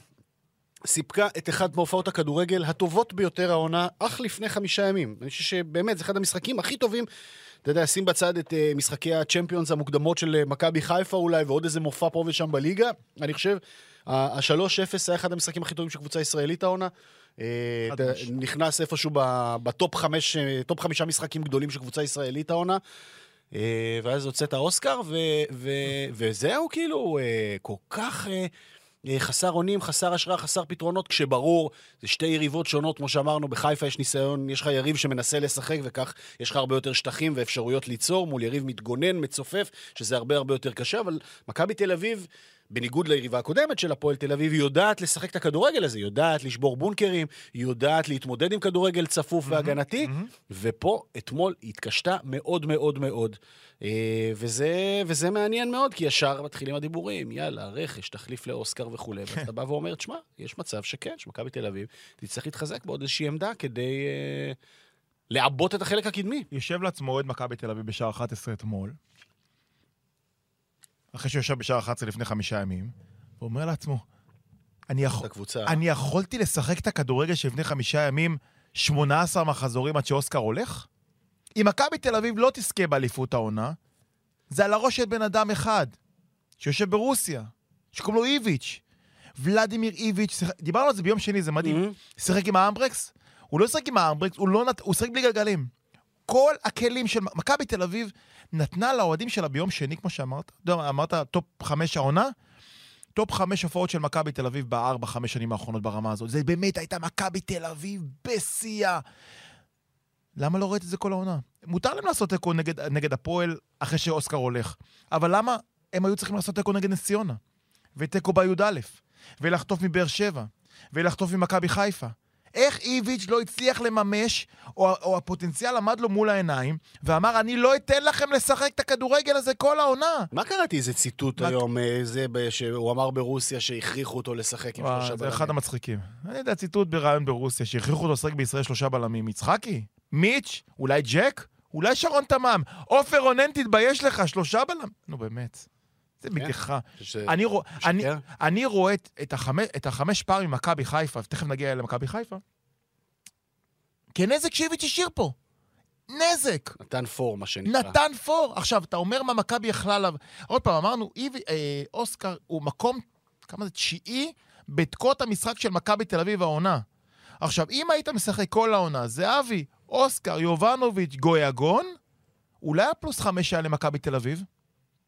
סיפקה את אחת מהופעות הכדורגל הטובות ביותר העונה, אך לפני חמישה ימים. אני חושב שבאמת, זה אחד המשחקים הכי טובים. אתה יודע, שים בצד את uh, משחקי הצ'מפיונס המוקדמות של אה, מכבי חיפה אולי, ועוד איזה מופע פה ושם בליגה. אני חושב, ה-3-0 היה אחד המשחקים הכי טובים של קבוצה ישראלית העונה. אה. נכנס איפשהו ב top חמש, אה, top חמישה משחקים גדולים של קבוצה ישראלית העונה. אה, ואז הוצאת אוסקר, ו- ו- וזהו כאילו, אה, כל כך אה, אה, חסר אונים, חסר השראה, חסר פתרונות, כשברור, זה שתי יריבות שונות, כמו שאמרנו, בחיפה יש ניסיון, יש לך יריב שמנסה לשחק, וכך יש לך הרבה יותר שטחים ואפשרויות ליצור, מול יריב מתגונן, מצופף, שזה הרבה הרבה יותר קשה, אבל מכבי תל אביב... בניגוד ליריבה הקודמת של הפועל תל אביב, היא יודעת לשחק את הכדורגל הזה, היא יודעת לשבור בונקרים, היא יודעת להתמודד עם כדורגל צפוף והגנתי, ופה, אתמול, היא התקשתה מאוד מאוד מאוד. אה, וזה, וזה מעניין מאוד, כי ישר מתחילים הדיבורים, יאללה, רכש, תחליף לאוסקר וכולי, ואז אתה בא ואומר, תשמע, יש מצב שכן, שמכבי תל אביב תצטרך להתחזק בעוד איזושהי עמדה כדי אה, לעבות את החלק הקדמי. יושב לעצמו אוהד מכבי תל אביב בשער 11 אתמול, אחרי שהוא ישב בשער 11 לפני חמישה ימים, ואומר לעצמו, אני, יכול. אני יכולתי לשחק את הכדורגל שלפני חמישה ימים 18 מחזורים עד שאוסקר הולך? אם מכבי תל אביב לא תזכה באליפות העונה, זה על הראש של בן אדם אחד, שיושב ברוסיה, שקוראים לו איביץ'. ולדימיר איביץ', שיח- דיברנו על זה ביום שני, זה מדהים. Mhm. שיחק עם האמברקס, הוא לא שיחק עם האמברקס, הוא, לא נת... הוא שיחק בלי גלגלים. כל הכלים של מכבי תל אביב נתנה לאוהדים שלה ביום שני, כמו שאמרת, אתה אמרת top חמש העונה, top חמש הופעות של מכבי תל אביב בארבע, חמש שנים האחרונות ברמה הזאת. זה באמת הייתה מכבי תל אביב בשיאה. למה לא ראית את זה כל העונה? מותר להם לעשות תיקו נגד, נגד הפועל אחרי שאוסקר הולך, אבל למה הם היו צריכים לעשות תיקו נגד נס ציונה? ותיקו בי"א, ולחטוף מבאר שבע, ולחטוף ממכבי חיפה? איך איביץ' לא הצליח לממש, או, או הפוטנציאל עמד לו מול העיניים, ואמר, אני לא אתן לכם לשחק את הכדורגל הזה כל העונה. מה קראתי איזה ציטוט מה- היום, אה, זה ב- שהוא אמר ברוסיה שהכריחו אותו לשחק עם וואי, שלושה זה בלמים. אחד המצחיקים. אני יודע, ציטוט בריאיון ברוסיה, שהכריחו אותו לשחק בישראל שלושה בלמים. יצחקי? מיץ'? אולי ג'ק? אולי שרון תמם? עופר רונן, תתבייש לך, שלושה בלמים? נו, באמת. זה כן. בדיחה. ש- אני, רוא? אני, אני רואה את, החמש, את החמש פעם ממכבי חיפה, ותכף נגיע למכבי חיפה, כנזק שאיביץ' השאיר פה. נזק. נתן פור, מה שנקרא. נתן פור. עכשיו, אתה אומר מה מכבי יכלה עליו. עוד פעם, אמרנו, איבי, אה, אוסקר הוא מקום, כמה זה, תשיעי, בתקות המשחק של מכבי תל אביב העונה. עכשיו, אם היית משחק כל העונה, זהבי, אוסקר, יובנוביץ', גויגון, אולי הפלוס חמש היה למכבי תל אביב?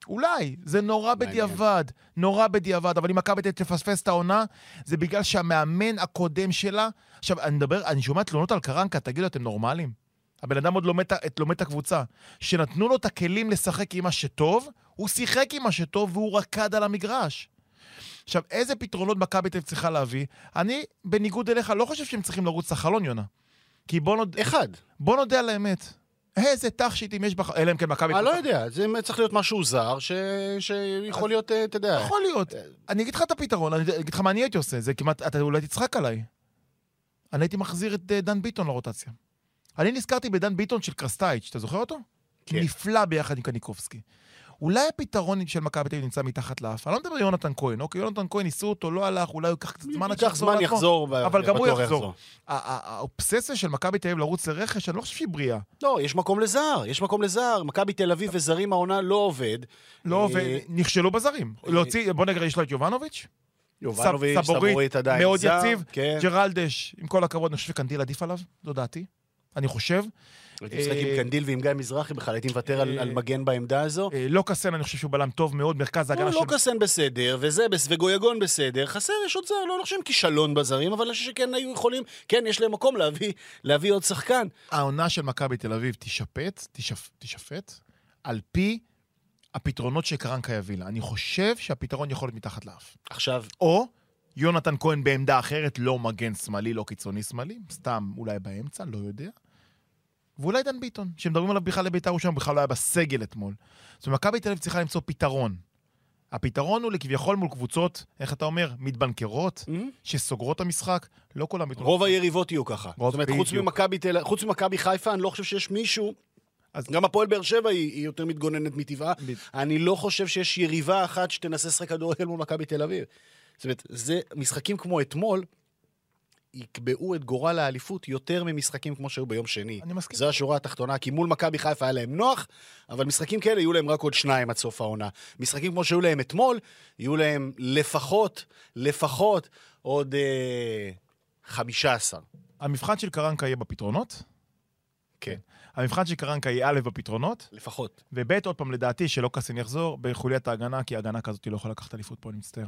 אולי, זה נורא. בדיעבד, נורא בדיעבד, אבל אם מכבי תל- תפספס את העונה, זה בגלל שהמאמן הקודם שלה... עכשיו, אני מדבר, אני שומע תלונות על קרנקה, תגידו, אתם נורמלים? הבן אדם עוד לומד, את- לומד את הקבוצה. שנתנו לו את הכלים לשחק עם מה שטוב, הוא שיחק עם מה שטוב והוא רקד על המגרש. עכשיו, איזה פתרונות מכבי תל אביב צריכה להביא? אני, בניגוד אליך, לא חושב שהם צריכים לרוץ לחלון, יונה. כי בוא, נוד... אחד. בוא נודה על האמת. איזה תכשיטים יש בח... אלא אם כן מכבי... אני לא יודע, זה צריך להיות משהו זר, ש- שיכול להיות, אה, אתה יודע... יכול להיות. אני אגיד לך את הפתרון, אני אגיד לך מה אני הייתי עושה. זה כמעט, אתה אולי תצחק עליי. אני הייתי מחזיר את אה, דן ביטון לרוטציה. אני נזכרתי בדן ביטון של קרסטייץ', אתה זוכר אותו? כן. נפלא ביחד עם קניקובסקי. אולי הפתרון של מכבי תל אביב נמצא מתחת לאף. אני לא מדבר על יונתן כהן, אוקיי? יונתן כהן ניסו אותו, לא הלך, אולי הוא ייקח קצת זמן עד ייקח שיחזור זמן, לעצמו. יחזור, ו- אבל גם הוא יחזור. האובססיה של מכבי תל אביב לרוץ לרכש, אני לא חושב שהיא בריאה. לא, יש מקום לזר, יש מקום לזר. מכבי תל אביב וזרים העונה לא עובד. לא, אה, ונכשלו בזרים. להוציא, בוא נגיד, יש לו את יובנוביץ', יובנוביץ', סבורית, עדיין מאוד. יציב. כן. ג'רלדש, עם כל הכבוד, אני חושב שקנדיל עדיף עליו, זו דעתי. אני חושב. הייתי משחק עם אה, קנדיל ועם גיא מזרחי, בכלל הייתי מוותר על- אה, מגן בעמדה הזו. אה, לא קסן, אני חושב שהוא בלם טוב מאוד, מרכז ההגנה לא, של... לא קסן בסדר, וזה, וגויגון בסדר. חסר, יש עוד זר, לא לא חושב כישלון בזרים, אבל אני חושב שכן היו יכולים, כן, יש להם מקום להביא- עוד שחקן. העונה של מכבי תל אביב תשפט, תשפ, תשפט, על פי הפתרונות שקרנקה יביא לה. אני חושב שהפתרון יכול להיות מתחת לאף. עכשיו, או יונתן כהן בעמדה אחרת, לא מגן שמאלי, לא קיצוני שמאלי, סתם אולי באמצע, לא יודע. ואולי דן ביטון, שמדברים עליו בכלל לבית"ר ירושלים, בכלל לא היה בסגל אתמול. זאת אומרת, מכבי תל אביב צריכה למצוא פתרון. הפתרון הוא לכביכול מול קבוצות, איך אתה אומר, מתבנקרות, שסוגרות את המשחק, לא כולם מתבנקרות. רוב היריבות יהיו ככה. זאת אומרת, חוץ. ממכבי תל- חוץ ממכבי חיפה, אני לא חושב שיש מישהו... אז- גם הפועל באר שבע היא, היא יותר מתגוננת מטבעה. בדיוק. אני לא חושב שיש יריבה אחת שתנסה לשחק כדורגל מול מכבי תל אביב. זאת אומרת, זה משחקים כמו אתמול, יקבעו את גורל האליפות יותר ממשחקים כמו שהיו ביום שני. אני מסכים. זו השורה התחתונה, כי מול מכבי חיפה היה להם נוח, אבל משחקים כאלה יהיו להם רק עוד שניים עד סוף העונה. משחקים כמו שהיו להם אתמול, יהיו להם לפחות, לפחות עוד אה, 15. המבחן של קרנקה יהיה בפתרונות. כן. המבחן של קרנקה יהיה א' בפתרונות, לפחות. וב' עוד פעם, לדעתי, שלא קסין יחזור בחוליית ההגנה, כי הגנה כזאת לא יכולה לקחת אליפות פה, אני מצטער.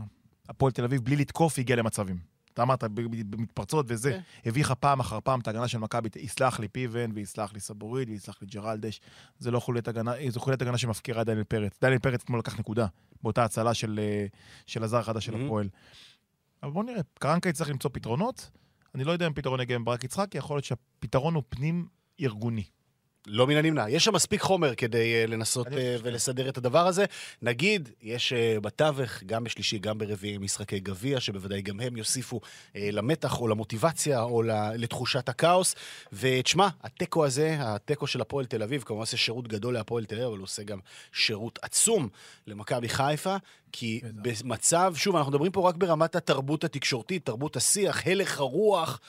הפועל תל אביב, בלי לתקוף, הגיע למצבים. אתה אמרת, במתפרצות וזה, כן. הביכה פעם אחר פעם את ההגנה של מכבי, יסלח לי פיבן, ויסלח לי סבורית, ויסלח לי ג'רלדש. זה לא חוליית הגנה, זו חוליית הגנה שמפקירה את דניאל פרץ. דניאל פרץ אתמול לקח נקודה, באותה הצלה של, אה, של הזר החדש של. הפועל. אבל בואו נראה, קרנקה יצטרך למצוא פתרונות. אני לא יודע אם פתרון יגיע עם ברק יצחק, כי יכול להיות שהפתרון הוא פנים-ארגוני. לא מן הנמנע. יש שם מספיק חומר כדי uh, לנסות שכן. ולסדר את הדבר הזה. נגיד, יש uh, בתווך, גם בשלישי, גם ברביעי, משחקי גביע, שבוודאי גם הם יוסיפו למתח או למוטיבציה או לתחושת הכאוס. ותשמע, התיקו הזה, התיקו של הפועל תל אביב, כמובן עושה שירות גדול להפועל תל אביב, אבל הוא עושה גם שירות עצום למכבי חיפה, כי במצב, שוב, אנחנו מדברים פה רק ברמת התרבות התקשורתית, תרבות השיח, הלך הרוח.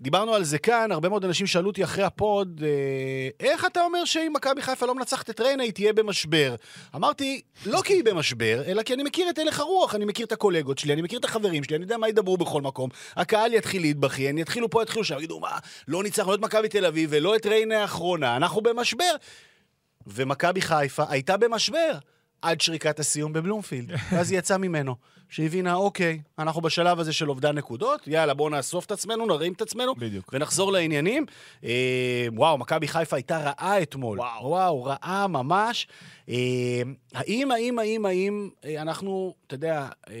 דיברנו על זה כאן, הרבה מאוד אנשים שאלו אותי אחרי הפוד, אה, איך אתה אומר שאם מכבי חיפה לא מנצחת את ריינה, היא תהיה במשבר? אמרתי, לא כי היא במשבר, אלא כי אני מכיר את הלך הרוח, אני מכיר את הקולגות שלי, אני מכיר את החברים שלי, אני יודע מה ידברו בכל מקום. הקהל יתחיל להתבכיין, יתחילו פה, יתחילו שם, יגידו, מה, לא ניצחנו את מכבי תל אביב ולא את ריינה האחרונה, אנחנו במשבר. ומכבי חיפה הייתה במשבר עד שריקת הסיום בבלומפילד. ואז היא יצאה ממנו, שהבינה, אוקיי, אנחנו בשלב הזה של אובדן נקודות, יאללה, בואו נאסוף את עצמנו, נרים את עצמנו, בדיוק. ונחזור לעניינים. אה, וואו, מכבי חיפה הייתה רעה אתמול. וואו. וואו, רעה ממש. אה, האם, האם, האם, האם אה, אנחנו, אתה יודע, אה,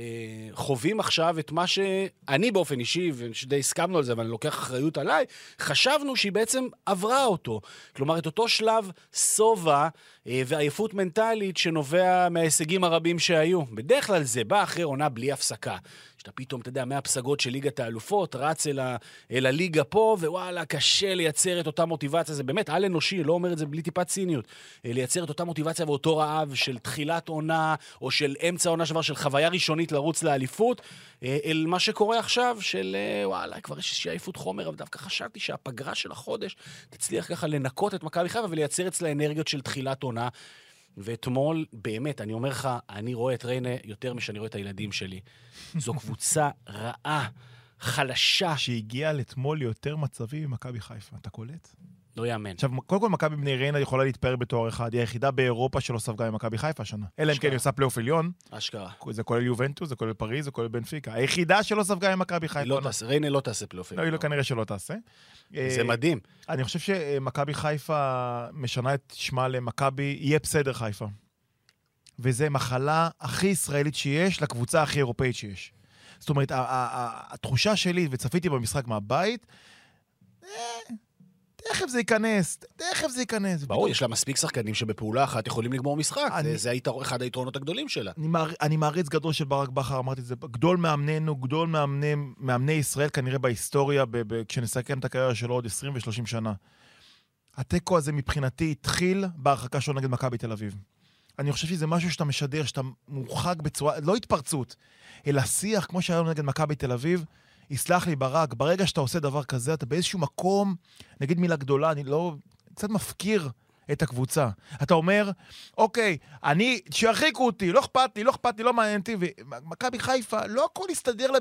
חווים עכשיו את מה שאני באופן אישי, ודי הסכמנו על זה, אבל אני לוקח אחריות עליי, חשבנו שהיא בעצם עברה אותו. כלומר, את אותו שלב שובע ועייפות מנטלית שנובע מההישגים הרבים שהיו. בדרך כלל זה בא אחרי עונה בלי הפסקה. שאתה פתאום, אתה יודע, מהפסגות של ליגת האלופות, רץ אל, ה, אל הליגה פה, ווואלה, קשה לייצר את אותה מוטיבציה. זה באמת על אנושי, לא אומר את זה בלי טיפת ציניות. אה, לייצר את אותה מוטיבציה ואותו רעב של תחילת עונה, או של אמצע עונה שעבר, של חוויה ראשונית לרוץ לאליפות, אה, אל מה שקורה עכשיו, של אה, וואלה, כבר יש איזושהי עייפות חומר, אבל דווקא חשבתי שהפגרה של החודש תצליח ככה לנקות את מכבי חיפה ולייצר אצלה אנרגיות של תחילת עונה. ואתמול, באמת, אני אומר לך, אני רואה את ריינה יותר משאני רואה את הילדים שלי. זו קבוצה רעה, חלשה, שהגיעה אתמול ליותר מצבים ממכבי חיפה, אתה קולט? לא יאמן. עכשיו, קודם כל, מכבי בני ריינה יכולה להתפאר בתואר אחד, היא היחידה באירופה שלא ספגה ממכבי חיפה השנה. אלא אם כן היא עושה פלייאוף עליון, אשכרה. זה כולל יובנטוס, זה כולל פריז, זה כולל בנפיקה. היחידה שלא ספגה ממכבי חיפה. לא תעשה, ריינה לא תעשה פלייאוף. לא, היא לא כנראה שלא תעשה. זה אה, מדהים. אני חושב שמכבי חיפה משנה את שמה למכבי, יהיה בסדר חיפה. וזה מחלה הכי ישראלית שיש לקבוצה הכי אירופאית שיש. זאת אומרת, התחושה שלי, וצפיתי במשחק מהבית, אה, תכף זה ייכנס, תכף זה ייכנס. ברור, יש לה מספיק שחקנים שבפעולה אחת יכולים לגמור משחק. אני- זה- זה היתר- אחד היתרונות הגדולים שלה. אני, מער, אני מעריץ גדול של ברק בכר, אמרתי את זה, גדול מאמננו, גדול מאמני, מאמני ישראל כנראה בהיסטוריה, ב, ב, כשנסכם את הקריירה שלו עוד 20 ו-30 שנה. התיקו הזה מבחינתי התחיל בהרחקה שלו נגד מכבי תל אביב. אני חושב שזה משהו שאתה משדר, שאתה מורחק בצורה, לא התפרצות, אלא שיח כמו שהיה לנו נגד מכבי תל אביב. יסלח לי ברק, ברגע שאתה עושה דבר כזה, אתה באיזשהו מקום, נגיד מילה גדולה, אני לא... קצת מפקיר את הקבוצה. אתה אומר, אוקיי, אני, שירחיקו אותי, לא אכפת לי, לא אכפת לי, לא מעניין אותי, ומכבי חיפה, לא הכל יסתדר לה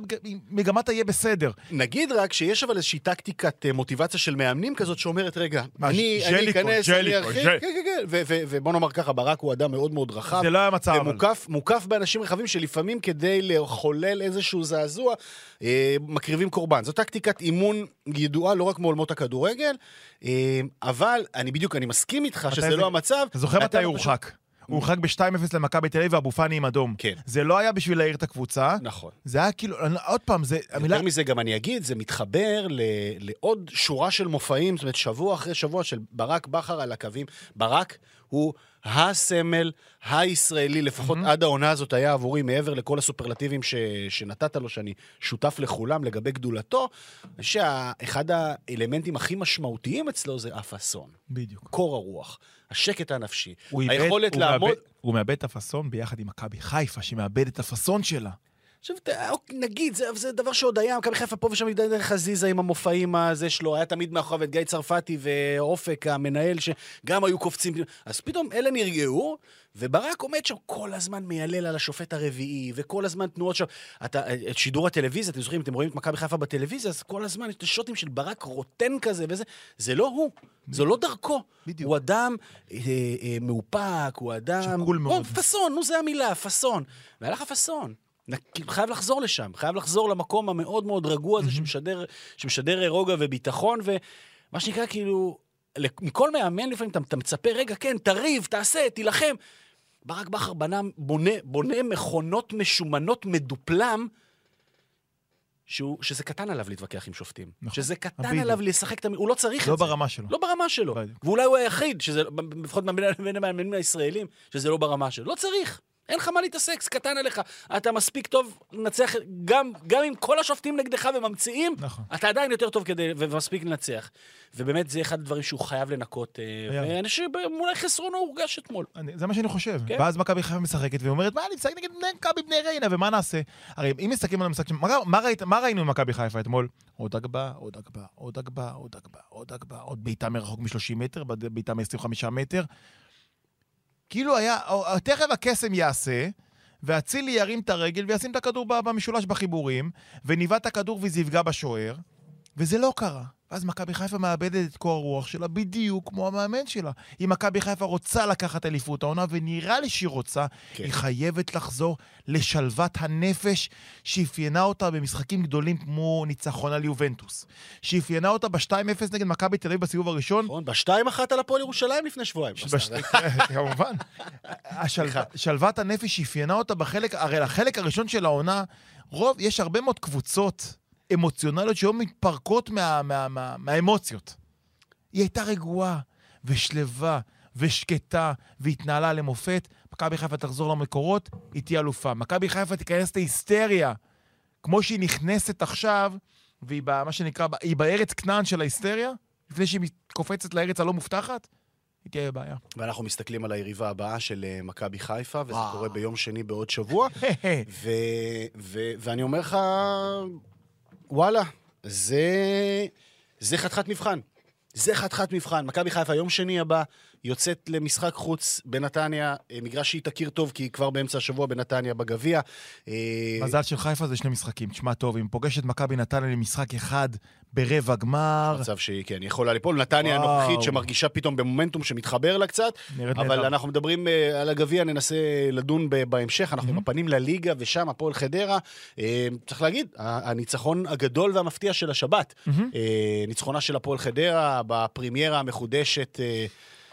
מגמת היהיה בסדר. נגיד רק שיש אבל איזושהי טקטיקת אה, מוטיבציה של מאמנים כזאת שאומרת, רגע, מה, אני אכנס, אני ארחיק, כן, כן, כן, ו- ו- ובוא נאמר ככה, ברק הוא אדם מאוד מאוד רחב. זה לא היה מצב, אבל. מוקף, מוקף באנשים רחבים שלפעמים כדי לחולל איזשהו זעזוע, אה, מקריבים קורבן. זו טקטיקת אימון ידועה לא רק מעולמות הכדורגל, אה, אבל אני בדיוק, אני מסכים איתך שזה זה- לא המצב. אתה זוכר מתי פשוט- הורחק? הוא הורחק ב-2-0 למכבי תל אביב ואבו פאני עם אדום. כן. זה לא היה בשביל להעיר את הקבוצה, נכון. זה היה כאילו, עוד פעם, זה, המילה... יותר מזה, גם אני אגיד, זה מתחבר ל- לעוד שורה של מופעים, זאת אומרת, שבוע אחרי שבוע של ברק בכר על הקווים. ברק הוא הסמל הישראלי, לפחות עד העונה הזאת היה עבורי, מעבר לכל הסופרלטיבים ש, שנתת לו, שאני שותף לכולם לגבי גדולתו, שאחד האלמנטים הכי משמעותיים אצלו זה אף אסון. בדיוק. קור הרוח, השקט הנפשי, הוא היכולת הוא לעמוד... מאבד- הוא מאבד את הפאסון ביחד עם מכבי חיפה, שמאבד את הפאסון שלה. עכשיו, ת- אוקיי, נגיד, זה, זה דבר שעוד היה, מכבי חיפה פה ושם דרך חזיזה עם המופעים הזה שלו, היה תמיד מאחוריו את גיא צרפתי ואופק, המנהל, שגם היו קופצים. אז פתאום אלה נרגעו, וברק עומד שם כל הזמן מיילל על השופט הרביעי, וכל הזמן תנועות שם. אתה, את שידור הטלוויזיה, אתם זוכרים, אתם רואים את מכבי חיפה בטלוויזיה, אז כל הזמן יש את השוטים של ברק רוטן כזה וזה. זה לא הוא, זו לא דרכו. בדיוק. הוא אדם אה, אה, מאופק, הוא אדם... שקול מאוד. או, פאסון, נו, זה המילה, פאסון. והיה לך פאסון. נק- חייב לחזור לשם, חייב לחזור למקום המאוד מאוד רגוע הזה שמשדר, שמשדר רוגע וביטחון, ומה שנקרא כאילו, מכל מאמן לפעמים אתה, אתה מצפה, רגע, כן, תריב, תעשה, תילחם. ברק בכר בנה, בונה, בונה מכונות משומנות מדופלם, שהוא, שזה קטן עליו להתווכח עם שופטים. נכון. שזה קטן בדיוק. עליו לשחק את המ... הוא לא צריך לא את זה. ברמה שלו. לא ברמה שלו. בדיוק. ואולי הוא היחיד, שזה, לפחות בין המאמנים הישראלים, שזה לא ברמה שלו. לא צריך. אין לך מה להתעסק, זה קטן עליך. אתה מספיק טוב לנצח, גם, גם אם כל השופטים נגדך וממציאים, נכון. אתה עדיין יותר טוב כדי, ומספיק לנצח. ובאמת, זה אחד הדברים שהוא חייב לנקות. אה, חושב שאולי חסרונו הורגש אתמול. אני, זה מה שאני חושב. כן. ואז מכבי חיפה משחקת, והיא אומרת, מה, אני משחק נגד מכבי בני ריינה, ומה נעשה? הרי אם מסתכלים על המשחק, מה, מה, ראית, מה ראינו עם מכבי חיפה אתמול? עוד הגבה, עוד הגבה, עוד הגבה, עוד הגבה, עוד הגבה, עוד בעיטה מרחוק מ-30 מטר, בעיטה מ-25 מטר. כאילו היה, תכף הקסם יעשה, ואצילי ירים את הרגל וישים את הכדור במשולש בחיבורים, וניווט את הכדור וזה יפגע בשוער, וזה לא קרה. ואז מכבי חיפה מאבדת את קור הרוח שלה בדיוק כמו המאמן שלה. אם מכבי חיפה רוצה לקחת אליפות העונה, ונראה לי שהיא רוצה, כן. היא חייבת לחזור לשלוות הנפש שאפיינה אותה במשחקים גדולים כמו ניצחון על יובנטוס. שאפיינה אותה ב-2-0 נגד מכבי תל אביב בסיבוב הראשון, נכון? בשתיים אחת על הפועל ירושלים לפני שבועיים. בש- כמובן. שלוות הנפש אפיינה אותה בחלק, הרי לחלק הראשון של העונה, רוב, יש הרבה מאוד קבוצות אמוציונליות שהיום מתפרקות מה- מה- מה- מהאמוציות. היא הייתה רגועה ושלווה ושקטה והתנהלה למופת. מכבי חיפה תחזור למקורות, היא תהיה אלופה. מכבי חיפה תיכנס להיסטריה, כמו שהיא נכנסת עכשיו, והיא מה שנקרא, היא בארץ כנען של ההיסטריה, לפני שהיא קופצת לארץ הלא מובטחת, היא תהיה בבעיה. ואנחנו מסתכלים על היריבה הבאה של אה, מכבי חיפה, וזה וואו. קורה ביום שני בעוד שבוע. ו, ו, ואני אומר לך, וואלה, זה, זה חתיכת מבחן. זה חתיכת מבחן. מכבי חיפה יום שני הבא יוצאת למשחק חוץ בנתניה, אה, מגרש שהיא תכיר טוב, כי היא כבר באמצע השבוע בנתניה בגביע. אה, מזל של חיפה זה שני משחקים. תשמע טוב, אם פוגשת מכבי נתניה למשחק אחד ברבע גמר, מצב שהיא, כן, יכולה ליפול. נתניה וואו. הנוכחית שמרגישה פתאום במומנטום שמתחבר לה קצת, אבל נהדר. אנחנו מדברים אה, על הגביע, ננסה לדון בהמשך. אנחנו עם הפנים לליגה, ושם הפועל חדרה. צריך להגיד, הניצחון הגדול והמפתיע של השבת. אה, ניצחונה של הפועל חדרה בפרימיירה המחודשת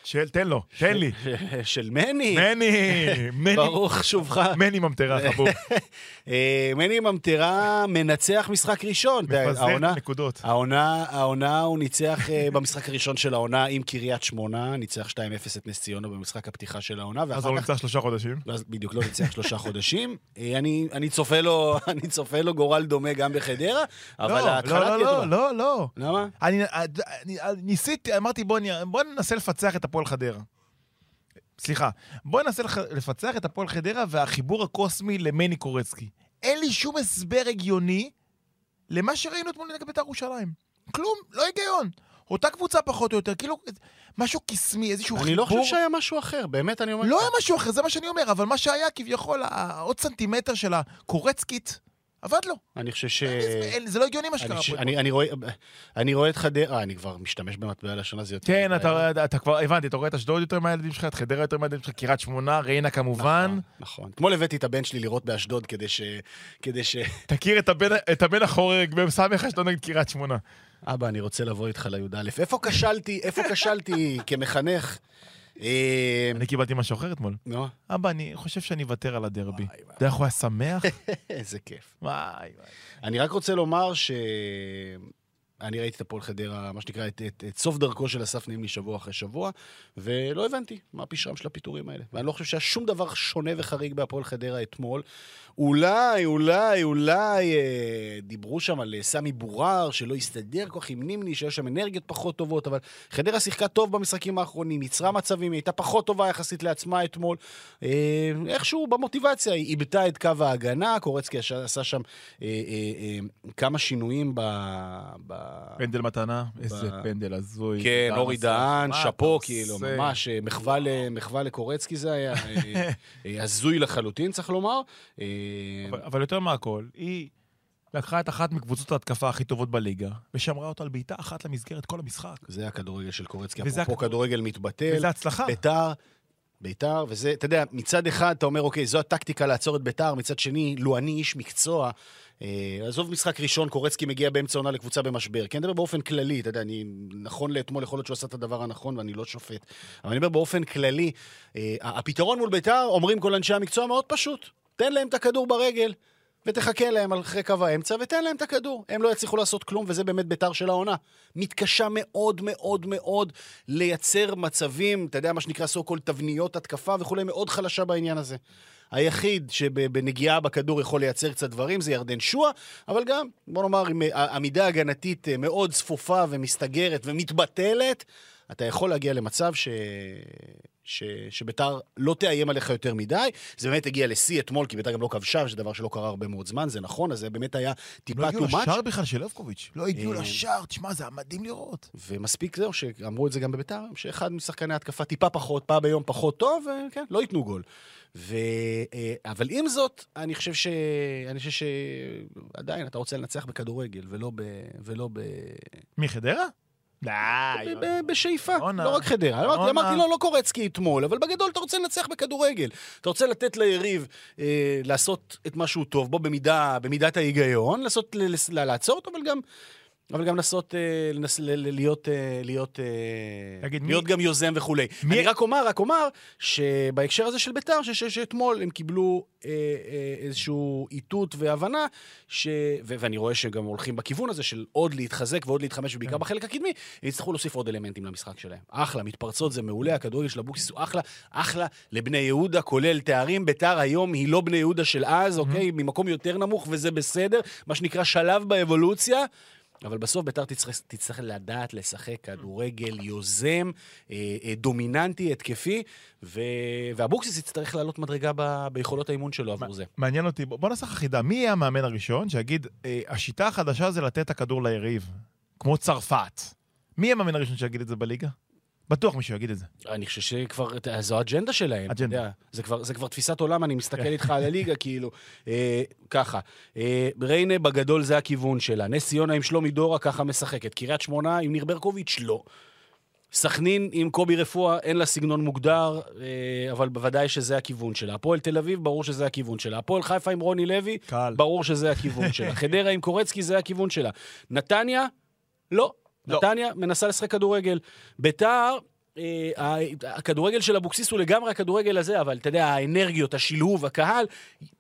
של, תן לו, תן לי. של מני. מני, מני, ברוך שובך. מני ממטרה, חבוב. אה, מני ממטרה מנצח משחק ראשון. מפזר נקודות. העונה, העונה הוא ניצח אה, במשחק הראשון של העונה עם קריית שמונה, ניצח 2-0 את נס ציונה במשחק הפתיחה של העונה, אז הוא. נמצא שלושה חודשים. ואז בדיוק, לא ניצח שלושה חודשים. אה, אני, אני, צופה לו, אני צופה לו גורל דומה גם בחדרה, אבל לא, ההתחלה לא, תהיה לא, טובה. לא, לא. למה? אני, ניסיתי, אמרתי בוא ננסה לפצח את הפועל חדרה. סליחה, בוא ננסה לח- לפצח את הפועל חדרה והחיבור הקוסמי למני קורצקי. אין לי שום הסבר הגיוני למה שראינו אתמול נגד בית"ר ירושלים. כלום, לא היגיון. אותה קבוצה פחות או יותר, כאילו משהו קסמי, איזשהו חיבור. אני לא חושב שהיה משהו אחר, באמת אני אומר. לא. היה משהו אחר, זה מה שאני אומר, אבל מה שהיה כביכול, העוד סנטימטר של הקורצקית, עבד לו. אני חושב ש... אין- זה לא הגיוני מה אני, שקרה. פה. אני, אני, רואה, אני רואה את חדרה, אה, אני כבר משתמש במטבע לשון הזה יותר. כן. אתה, כבר, הבנתי, אתה רואה את אשדוד יותר מהילדים שלך, את חדרה יותר מהילדים שלך, קריית שמונה, ריינה כמובן. נכון, נכון. אתמול הבאתי את הבן שלי לראות באשדוד כדי ש... כדי ש... תכיר את הבן, את הבן החורג במ"ס אשדוד נגד קריית שמונה. אבא, אני רוצה לבוא איתך לי"א. איפה כשלתי, איפה כשלתי כמחנך? אה, אני קיבלתי משהו אחר אתמול. נו, אבא, אני חושב שאני אוותר על הדרבי. אתה יודע איך הוא היה שמח? איזה כיף. וואי וואי. אני רק רוצה לומר ש... אני ראיתי את הפועל חדרה, מה שנקרא, את, את, את סוף דרכו של אסף נימני שבוע אחרי שבוע, ולא הבנתי מה פשרם של הפיטורים האלה. ואני לא חושב שהיה שום דבר שונה וחריג בהפועל חדרה אתמול. אולי, אולי, אולי אה, דיברו שם על אה, סמי בורר, שלא הסתדר כל כך עם נימני, שיש שם אנרגיות פחות טובות, אבל חדרה שיחקה טוב במשחקים האחרונים, יצרה מצבים, היא הייתה פחות טובה יחסית לעצמה אתמול. אה, איכשהו במוטיבציה, היא איבדה את קו ההגנה, קורצקי עשה- שם אה, אה, אה, כמה שינויים ב... ב... פנדל מתנה, איזה פנדל הזוי. כן, אורי. דהן, שאפו, כאילו? ממש, אה, מחווה לקורצקי זה היה, אה, אה, הזוי לחלוטין, צריך לומר. אבל- יותר מהכל, היא לקחה את אחת מקבוצות ההתקפה הכי טובות בליגה, ושמרה אותה על בעיטה אחת למסגרת כל המשחק. זה הכדורגל של קורצקי, אפרופו כדורגל מתבטל. וזה הצלחה. ביתר, ביתר, וזה, אתה יודע, מצד אחד אתה אומר, אוקיי, זו הטקטיקה לעצור את ביתר, מצד שני, לו אני איש מקצוע, עזוב משחק ראשון, קורצקי מגיע באמצע עונה לקבוצה במשבר. כן, אני מדבר באופן כללי, אתה יודע, אני, נכון לאתמול יכול להיות שהוא עשה את הדבר הנכון ואני לא שופט. אבל אני מדבר באופן כללי, אה, הפתרון מול ביתר, אומרים כל אנשי המקצוע, מאוד פשוט. תן להם את הכדור ברגל. ותחכה להם אחרי קו האמצע, ותן להם את הכדור. הם לא יצליחו לעשות כלום, וזה באמת ביתר של העונה. מתקשה מאוד מאוד מאוד לייצר מצבים, אתה יודע, מה שנקרא סו קול תבניות התקפה וכולי, מאוד חלשה בעניין הזה. היחיד שבנגיעה בכדור יכול לייצר קצת דברים זה ירדן שועה, אבל גם, בוא נאמר, עם אה, עמידה הגנתית אה, מאוד צפופה ומסתגרת ומתבטלת, אתה יכול להגיע למצב ש... ש... שביתר לא תאיים עליך יותר מדי. זה באמת הגיע לשיא אתמול, כי ביתר גם לא כבשה, שזה דבר שלא קרה הרבה מאוד זמן, זה נכון, אז זה באמת היה לא טיפה הגיעו too much. לשער בכלל של לבקוביץ'. לא הגיעו אה, לשער, תשמע, זה היה מדהים לראות. ומספיק זהו, שאמרו את זה גם בביתר, שאחד משחקני התקפה טיפה פחות, פעם ביום פחות טוב, וכן, לא ייתנו גול. ו... אה, אבל עם זאת, אני חושב ש... אני חושב שעדיין אתה רוצה לנצח בכדורגל, ולא ב... ולא ב... מי, חדרה? די. בשאיפה. לא רק חדרה. אמרתי, לא, לא קורצקי אתמול, אבל בגדול אתה רוצה לנצח בכדורגל. אתה רוצה לתת ליריב אה, לעשות את מה שהוא טוב בו במידת ההיגיון, לעצור אותו, אבל גם... אבל גם לנסות, אה, לנס, ל, ל, להיות, אה, להיות, אה, תגיד, להיות מי- גם יוזם וכולי. מי- אני רק אומר, רק אומר, שבהקשר הזה של ביתר, שאתמול הם קיבלו אה, אה, איזשהו איתות והבנה, ש... ו- ואני רואה שגם הולכים בכיוון הזה של עוד להתחזק ועוד להתחמש, ובעיקר כן. בחלק הקדמי, הם יצטרכו להוסיף עוד אלמנטים למשחק שלהם. אחלה, מתפרצות זה מעולה, הכדורגל של אבוקסיס הוא אחלה, אחלה לבני יהודה, כולל תארים. ביתר היום היא לא בני יהודה של אז, אוקיי? ממקום יותר נמוך, וזה בסדר, מה שנקרא שלב באבולוציה. אבל בסוף ביתר תצטרך, תצטרך לדעת לשחק כדורגל יוזם, אה, אה, דומיננטי, התקפי, ו... ואבוקסיס יצטרך לעלות מדרגה ב... ביכולות האימון שלו עבור זה. מעניין אותי, בוא נעשה חידה. מי יהיה המאמן הראשון שיגיד, אה, השיטה החדשה זה לתת את הכדור ליריב, כמו צרפת? מי יהיה המאמן הראשון שיגיד את זה בליגה? בטוח מישהו יגיד את זה. אני חושב שכבר, זו האג'נדה שלהם. אג'נדה. יודע. זה כבר, זה כבר תפיסת עולם, אני מסתכל איתך על הליגה, כאילו. אה, ככה, אה, ריינה בגדול זה הכיוון שלה. נס ציונה עם שלומי דורה ככה משחקת. קריית שמונה עם ניר ברקוביץ', לא. סכנין עם קובי רפואה, אין לה סגנון מוגדר, אה, אבל בוודאי שזה הכיוון שלה. הפועל תל אביב, ברור שזה הכיוון שלה. הפועל חיפה עם רוני לוי, קל. ברור שזה הכיוון שלה. חדרה עם קורצקי, זה הכיוון שלה. נתניה, לא. לא. נתניה מנסה לשחק כדורגל. ביתר, אה, הכדורגל של אבוקסיס הוא לגמרי הכדורגל הזה, אבל אתה יודע, האנרגיות, השילוב, הקהל,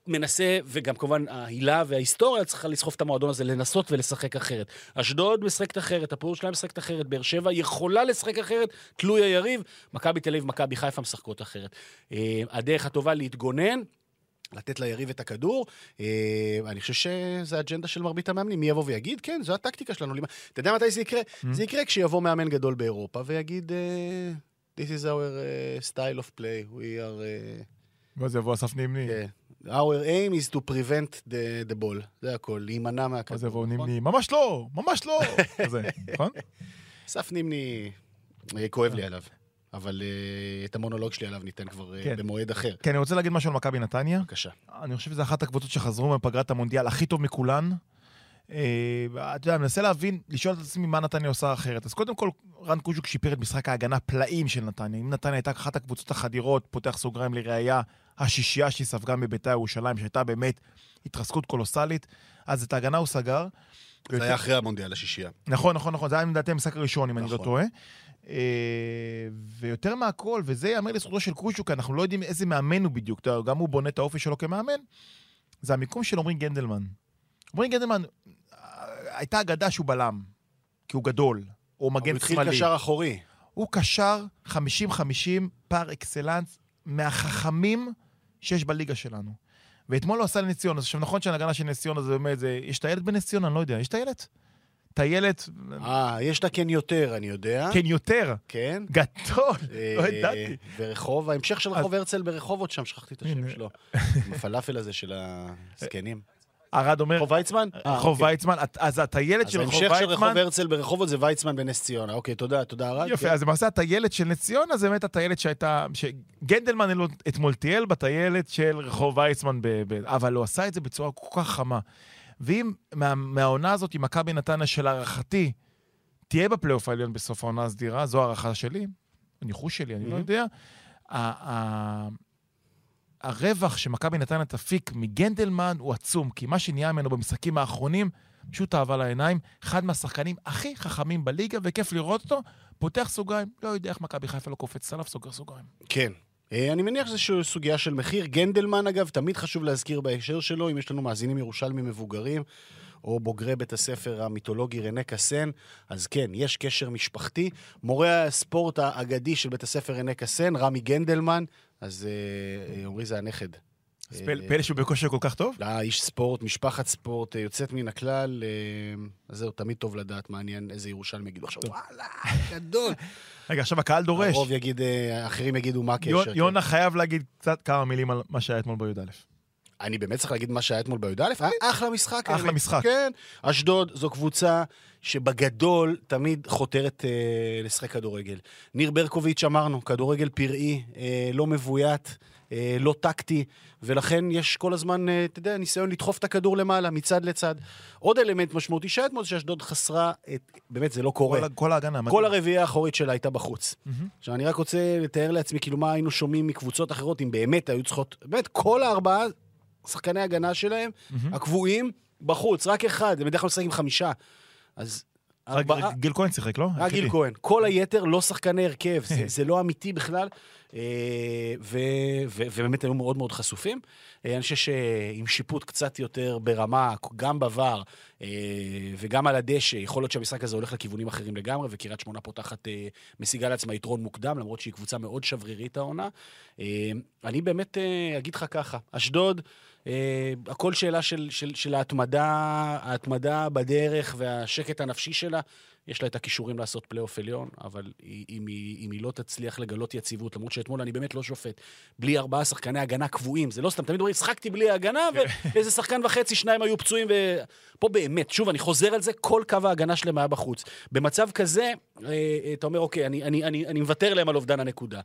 מנסה, וגם כמובן ההילה וההיסטוריה צריכה לסחוף את המועדון הזה, לנסות ולשחק אחרת. אשדוד משחקת אחרת, הפועל שלהם משחקת אחרת, באר שבע יכולה לשחק אחרת, תלוי היריב. מכבי תל אביב, מכבי חיפה משחקות אחרת. אה, הדרך הטובה להתגונן, לתת ליריב את הכדור. אה, אני חושב שזה האג'נדה של מרבית המאמנים. מי יבוא ויגיד, כן, זו הטקטיקה שלנו. אתה יודע מתי זה יקרה? זה יקרה כשיבוא מאמן גדול באירופה ויגיד, אה, This is our uh, style of play. We are... ואז יבוא אסף נימני, כן. Our aim is to prevent the, the ball. זה הכל, להימנע מהכדור. ואז יבוא נכון? נימני, ממש לא, ממש לא. כזה, נכון? אסף נימני, אה, כואב לי עליו. אבל אה, את המונולוג שלי עליו ניתן כבר כן. במועד אחר. כן, אני רוצה להגיד משהו על מכבי נתניה. בבקשה. אני חושב שזו אחת הקבוצות שחזרו מפגרת המונדיאל הכי טוב מכולן. אה, אתה יודע, אני מנסה להבין, לשאול את עצמי מה נתניה עושה אחרת. אז קודם כל, רן קוז'וק שיפר את משחק ההגנה פלאים של נתניה. אם נתניה הייתה אחת הקבוצות החדירות, פותח סוגריים לראייה, השישייה שהיא ספגה מביתר ירושלים, שהייתה באמת התרסקות קולוסלית, אז את ההגנה הוא סגר. זה היה אחרי המונדיאל השישייה. נכון, נכון, נכון, זה היה לדעתי המשחק הראשון, אם אני לא נכון. טועה. אה, ויותר מהכל, וזה ייאמר לזכותו של קושוק, אנחנו לא יודעים איזה מאמן הוא בדיוק, גם הוא בונה את האופי שלו כמאמן, זה המיקום של עמרי גנדלמן. עמרי גנדלמן, אה, הייתה אגדה שהוא בלם, כי הוא גדול, או הוא מגן התחיל שמאלי. קשר אחורי. הוא קשר 50-50 פר אקסלנס מהחכמים שיש בליגה שלנו. ואתמול הוא עשה לנס ציונה, עכשיו נכון שההגנה של נס ציונה זה באמת, זה, יש טיילת בנס ציונה? אני לא יודע, יש טיילת? טיילת, אה, יש את הקן יותר, אני יודע. כן, יותר. כן. גדול, אה, לא ידעתי. ורחוב, ההמשך של אז- רחוב הרצל ברחובות שם, שכחתי את השם. שלו. עם הפלאפל הזה של הזקנים. ארד אומר, רחוב ויצמן? אה, רחוב אוקיי. ויצמן, אז הטיילת אז של רחוב ההמשך של רחוב ויצמן, הרצל ברחובות זה ויצמן בנס ציונה. אוקיי, תודה, תודה ארד. יפה, כן. אז למעשה הטיילת של נס ציונה זה באמת הטיילת שהייתה, לו אתמול טייל בטיילת של רחוב ויצמן, אבל הוא עשה את זה בצורה כל כך חמה. ואם מה, מהעונה הזאת, עם מכבי נתניה שלהערכתי תהיה בפלייאוף העליון בסוף העונה הסדירה, זו הערכה שלי, הניחוש שלי, אני לא Mhm. יודע, הרווח שמכבי נתניה תפיק מגנדלמן הוא עצום, כי מה שנהיה ממנו במשחקים האחרונים, פשוט אהבה לעיניים. אחד מהשחקנים הכי חכמים בליגה, וכיף לראות אותו. פותח סוגריים, לא יודע איך מכבי חיפה לא קופצת עליו, סוגר סוגריים. כן. אה, אני מניח שזו סוגיה של מחיר. גנדלמן, אגב, תמיד חשוב להזכיר בהקשר שלו, אם יש לנו מאזינים ירושלמים מבוגרים, או בוגרי בית הספר המיתולוגי רנה קסן, אז כן, יש קשר משפחתי. מורה הספורט האגדי של בית הספר רנה קסן, רמי גנדלמן, אז אה, אה, עמרי זה הנכד. אז אה, פלא שהוא בכושר כל כך טוב? לא, איש ספורט, משפחת ספורט, אה, יוצאת מן הכלל, אז זהו, תמיד טוב לדעת, מעניין איזה ירושלמי יגידו עכשיו, וואלה, גדול. רגע, עכשיו הקהל דורש. הרוב יגיד, אחרים יגידו מה הקשר. כן. יונה חייב להגיד קצת כמה מילים על מה שהיה אתמול בי"א. אני באמת צריך להגיד מה שהיה אתמול בי"א? אחלה משחק. אחלה. משחק. כן. אשדוד זו קבוצה שבגדול תמיד חותרת אה, לשחק כדורגל. ניר ברקוביץ', אמרנו, כדורגל פראי, אה, לא מבוית, לא טקטי, ולכן יש כל הזמן, אה, אתה יודע, ניסיון לדחוף את הכדור למעלה, מצד לצד. עוד אלמנט משמעותי שהיה אתמול, שאשדוד חסרה, את, באמת, זה לא קורה. כל כל ההגנה. כל. הרביעייה האחורית שלה הייתה בחוץ. מהמם. עכשיו, אני רק רוצה לתאר לעצמי, כאילו, מה היינו שומעים מקבוצות אחרות, אם באמת היו צריכות, באמת, כל הארבעה שחקני הגנה שלהם, מהמם. הקבועים, בחוץ, רק אחד, הם בדרך כלל משחקים חמישה. אז רק ארבעה, גיל כהן שיחק, לא? רק גיל. כהן. כל היתר לא שחקני הרכב, זה, זה לא אמיתי בכלל, אה, ובאמת היו מאוד מאוד חשופים. אה, אני חושב שעם שיפוט קצת יותר ברמה, גם בVAR אה, וגם על הדשא, יכול להיות שהמשחק הזה הולך לכיוונים אחרים לגמרי, וקריית שמונה פותחת, אה, משיגה לעצמה יתרון מוקדם, למרות שהיא קבוצה מאוד שברירית העונה. אני באמת אגיד לך ככה, אשדוד, אה, הכל שאלה של, של, של ההתמדה, ההתמדה בדרך והשקט הנפשי שלה. יש לה את הכישורים לעשות פלייאוף עליון, אבל היא- אם היא, אם היא לא תצליח לגלות יציבות, למרות שאתמול אני באמת לא שופט, בלי ארבעה שחקני הגנה קבועים, זה לא סתם, תמיד אומרים, שחקתי בלי הגנה, ואיזה שחקן וחצי, שניים היו פצועים, ופה באמת, שוב, אני חוזר על זה, כל קו ההגנה שלהם היה בחוץ. במצב כזה, אה, אה, אתה אומר, אוקיי, אני, אני, אני, אני מוותר להם על אובדן הנקודה.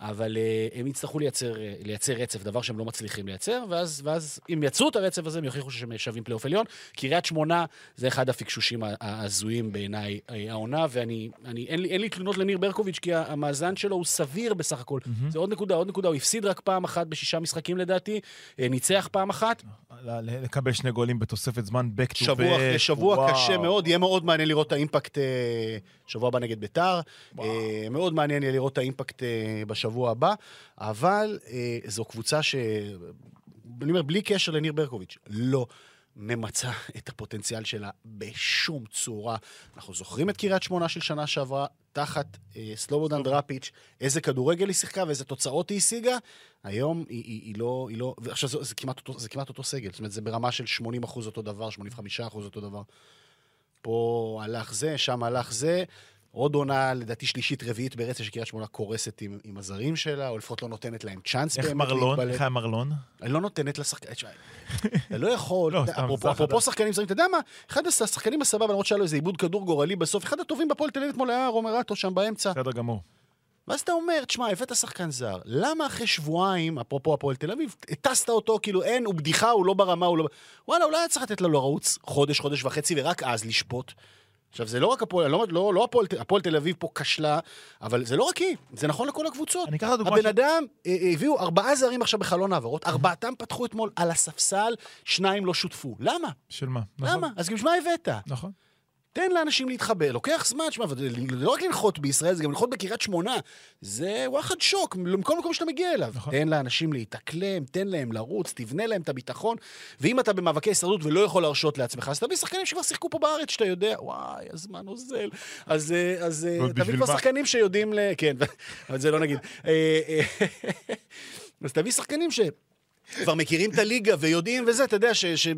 אבל אה, הם יצטרכו לייצר, אה, לייצר רצף, דבר שהם לא מצליחים לייצר, ואז, ואז אם יצרו את הרצף הזה, הם יוכיחו שהם שווים פלייאוף עליון. קריית שמונה זה אחד הפקשושים ההזויים בעיניי אה, העונה, ואני, אני, אין, לי, אין לי תלונות לניר ברקוביץ', כי המאזן שלו הוא סביר בסך הכל. אהמ. זה עוד נקודה, עוד נקודה, הוא הפסיד רק פעם אחת בשישה משחקים לדעתי, אה, ניצח פעם אחת, לקבל שני גולים בתוספת זמן, back to back. שבוע אחרי שבוע וואו. קשה מאוד, יהיה מאוד מעניין לראות את האימפקט אה, שבוע הבא נגד ביתר. אה, מאוד מעניין יהיה לראות את האימפקט אה, בשבוע הבא, אבל אה, זו קבוצה ש... אני אומר, בלי קשר לניר ברקוביץ', לא ממצה את הפוטנציאל שלה בשום צורה. אנחנו זוכרים את קריית שמונה של שנה שעברה, תחת אה, סלובודן דראפיץ', איזה כדורגל היא שיחקה ואיזה תוצאות היא השיגה. היום היא, היא, היא לא... היא לא ועכשיו זה, זה, כמעט אותו, זה כמעט אותו סגל, זאת אומרת, זה ברמה של 80 אחוז אותו דבר, 85 אחוז אותו דבר. פה הלך זה, שם הלך זה. עוד עונה, לדעתי שלישית, רביעית ברצף שקריית שמונה קורסת עם, עם הזרים שלה, או לפחות לא נותנת להם צ'אנס איך באמת מרלון? להתבלט. איך היה מרלון? אני לא נותנת לשחקן... תשמע, אתה לא יכול, לא, אפרופו חדש. שחקנים זרים, אתה יודע מה? אחד השחקנים הסבבה, למרות שהיה לו איזה עיבוד כדור גורלי בסוף, אחד הטובים בפועל תל אביב אתמול היה רומרטו שם באמצע. בסדר גמור. ואז אתה אומר, תשמע, הבאת שחקן זר, למה אחרי שבועיים, אפרופו הפועל תל אביב, הטסת אותו, כאילו אין, הוא בדיחה, הוא לא ברמה, הוא לא... וואלה, אולי היה צריך לתת לו לרוץ חודש, חודש וחצי, ורק אז לשפוט. עכשיו, זה לא רק הפועל, לא, לא, לא הפועל, הפועל תל אביב פה כשלה, אבל זה לא רק היא, זה נכון לכל הקבוצות. אני אקח את הדוגמה הבן של- אדם, אה, הביאו ארבעה זרים עכשיו בחלון העברות, ארבעתם פתחו אתמול על הספסל, שניים לא שותפו. למה? של מה? נכון. למה? אז בשביל מה הבאת? נכון. תן לאנשים להתחבר, לוקח זמן, שמע, לא רק לנחות בישראל, זה גם לנחות בקריית שמונה. זה וואחד שוק, מכל מקום שאתה מגיע אליו. נכון. תן לאנשים להתאקלם, תן להם לרוץ, תבנה להם את הביטחון, ואם אתה במאבקי הישרדות ולא יכול להרשות לעצמך, אז תביא שחקנים שכבר שיחקו פה בארץ, שאתה יודע, וואי, הזמן אוזל. אז, אה, אז אה, תביא כבר? שחקנים שיודעים ל... כן, אבל זה לא נגיד. אה, אז תביא שחקנים שכבר מכירים את הליגה ויודעים וזה, אתה יודע, ש... ש...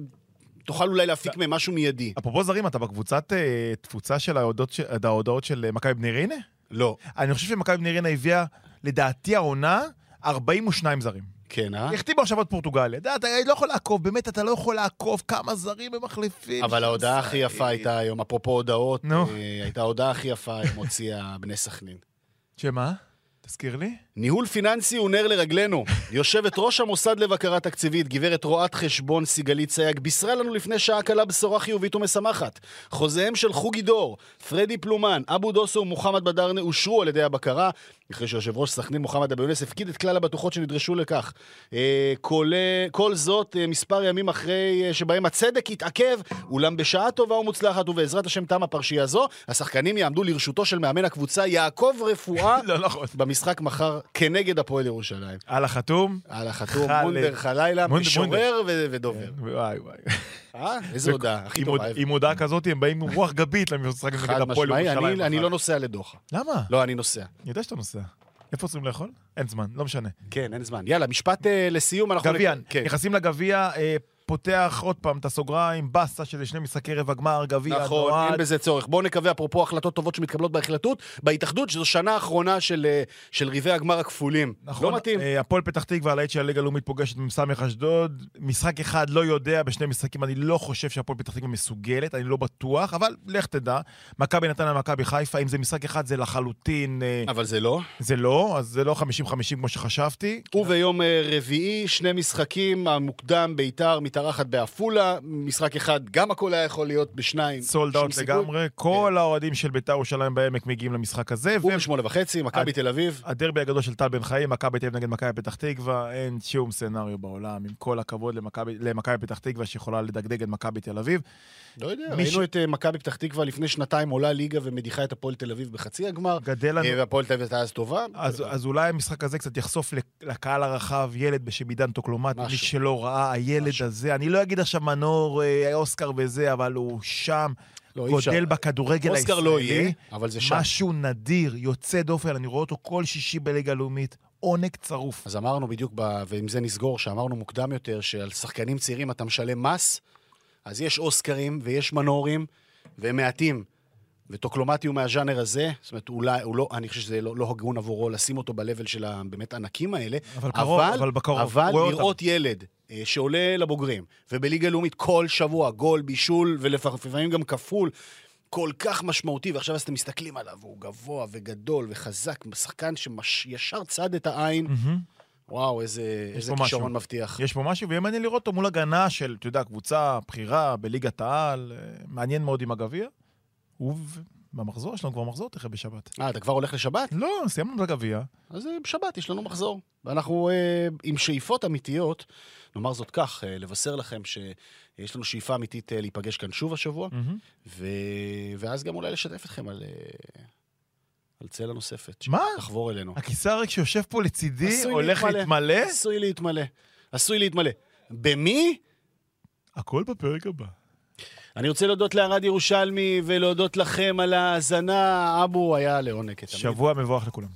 תוכל אולי להפיק מהם משהו מיידי. אפרופו זרים, אתה בקבוצת אה, תפוצה של ההודעות של- ההודעות של אה, מכבי בני ריינה? לא. אני חושב שמכבי בני ריינה הביאה, לדעתי העונה, 42 זרים. כן, אה? החתימו עכשיו את פורטוגליה. אתה לא יכול לעקוב, באמת, אתה לא יכול לעקוב כמה זרים הם מחליפים. אבל ההודעה הכי. יפה הייתה היום, אפרופו הודעות. אה, הייתה ההודעה הכי יפה הם הוציאה בני סכנין. שמה? תזכיר לי. ניהול פיננסי הוא נר לרגלינו. יושבת ראש המוסד לבקרה תקציבית, גברת רואת חשבון סיגלית סייג, בישרה לנו לפני שעה קלה בשורה חיובית ומשמחת. חוזיהם של חוגי דור, פרדי פלומן, אבו דוסו ומוחמד בדארנה אושרו על ידי הבקרה, אחרי שיושב ראש סכנין מוחמד אבו יונס הפקיד את כלל הבטוחות שנדרשו לכך. אה, כל, כל זאת אה, מספר ימים אחרי אה, שבהם הצדק התעכב, אולם בשעה טובה ומוצלחת ובעזרת השם תמה פרשייה זו, השחקנים יעמדו לרשותו של מאמן הקבוצה יעקב רפואה לא נכון. במשחק מחר כנגד הפועל ירושלים. על החתום. על החתום. מונדר חלילה, משורר ודובר. וואי וואי. אה? איזה הודעה, הכי טובה. עם הודעה כזאת הם באים עם רוח גבית למשחק נגד חד הפועל משמעי, ירושלים. אני- אני מחר. לא נוסע לדוחה. למה? לא, אני נוסע. אני יודע שאתה נוסע. איפה צריכים לאכול? אין זמן, לא משנה. כן, אין זמן. יאללה, משפט אה, לסיום, אנחנו... גביע, כן. נכנסים לגביע, אה, פותח עוד פעם את הסוגריים, באסה שזה שני משחקי רבע גמר, גביע, נכון, נועד. אין בזה צורך. בואו נקווה, אפרופו החלטות טובות שמתקבלות בהחלטות, בהתאחדות, שזו שנה אחרונה של, אה, של ריבי הגמר הכפולים. נכון, לא מתאים. אה, הפועל פתח תקווה, הלהיט של הליגה הלאומית פוגשת עם סמך אשדוד. משחק אחד לא יודע, בשני משחקים אני לא חושב שהפועל פתח תקווה מסוגלת, אני לא בטוח, אבל לך תדע. מכבי נתניה, מכבי חיפה, אם זה משחק אחד זה לחלוטין, אה, אבל זה לא. זה לא, אז זה לא 50-50 כמו שחשבתי. וביום רביעי, שני משחקים, המוקדם ביתר מתארחת בעפולה, משחק אחד, גם הכל היה יכול להיות בשניים. סולד אאוט. לגמרי, כל האוהדים של בית"ר ירושלים בעמק מגיעים למשחק הזה, הוא בשמונה וחצי, מכבי תל אביב. הדרבי הגדול של טל בן חיים, מכבי תל אביב נגד מכבי פתח תקווה, אין שום סצנריו בעולם, עם כל הכבוד למכבי פתח תקווה שיכולה לדגדג את מכבי תל אביב. לא יודע, ראינו ש- את אה, מכבי פתח תקווה לפני שנתיים עולה ליגה ומדיחה את הפועל תל אביב בחצי הגמר. גדל לנו... אה, והפועל תל אביב הייתה אז טובה. אז, אז אולי המשחק הזה קצת יחשוף לק- לקהל הרחב ילד בשם עידן טוקלומטי. שלא ראה, הילד משהו. הזה, אני לא אגיד עכשיו מנור, אה, אוסקר וזה, אבל הוא שם, לא. גודל בכדורגל אוסקר הישראלי. לא יהיה, אבל זה שם. משהו נדיר, יוצא דופן, אני רואה אותו כל שישי בליגה הלאומית, עונג צרוף. אז אמרנו בדיוק, ב... ועם זה נסגור, שאמרנו מוקדם יותר, שעל שחקנים צעירים אתה משלם מס, אז יש אוסקרים ויש מנורים, והם מעטים. וטוקלומטי הוא מהז'אנר הזה, זאת אומרת, אולי, הוא לא, אני חושב שזה לא, לא הגון עבורו לשים אותו ב-level של הבאמת ענקים האלה, אבל קרוב, אבל בקרוב, אבל רואה אותם. לראות ילד אה, שעולה לבוגרים, ובליגה לאומית כל שבוע, גול, בישול, ולפעמים גם כפול, כל כך משמעותי, ועכשיו אז אתם מסתכלים עליו, הוא גבוה וגדול וחזק, שחקן שישר צד את העין, מהמם. וואו, איזה, איזה כישרון משהו. מבטיח. יש פה משהו, ויהיה מעניין לראות אותו מול הגנה של, אתה יודע, קבוצה בכירה בליגת העל, אה, מעניין מאוד עם הגביע. ובמחזור, יש לנו כבר מחזור תכף בשבת. אה, אתה כבר הולך לשבת? לא, סיימנו את הגביע. אז אה, בשבת יש לנו מחזור. ואנחנו אה, עם שאיפות אמיתיות, נאמר זאת כך, אה, לבשר לכם שיש לנו שאיפה אמיתית אה, להיפגש כאן שוב השבוע, ו... ואז גם אולי לשתף אתכם על, אה, על צלע נוספת. מה? תחבור אלינו. הכיסא הריק שיושב פה לצידי הולך להתמלא? עשוי להתמלא. עשוי להתמלא. במי? הכל בפרק הבא. אני רוצה להודות לערד ירושלמי ולהודות לכם על ההאזנה. אבו היה לעונג. שבוע מבורך לכולם.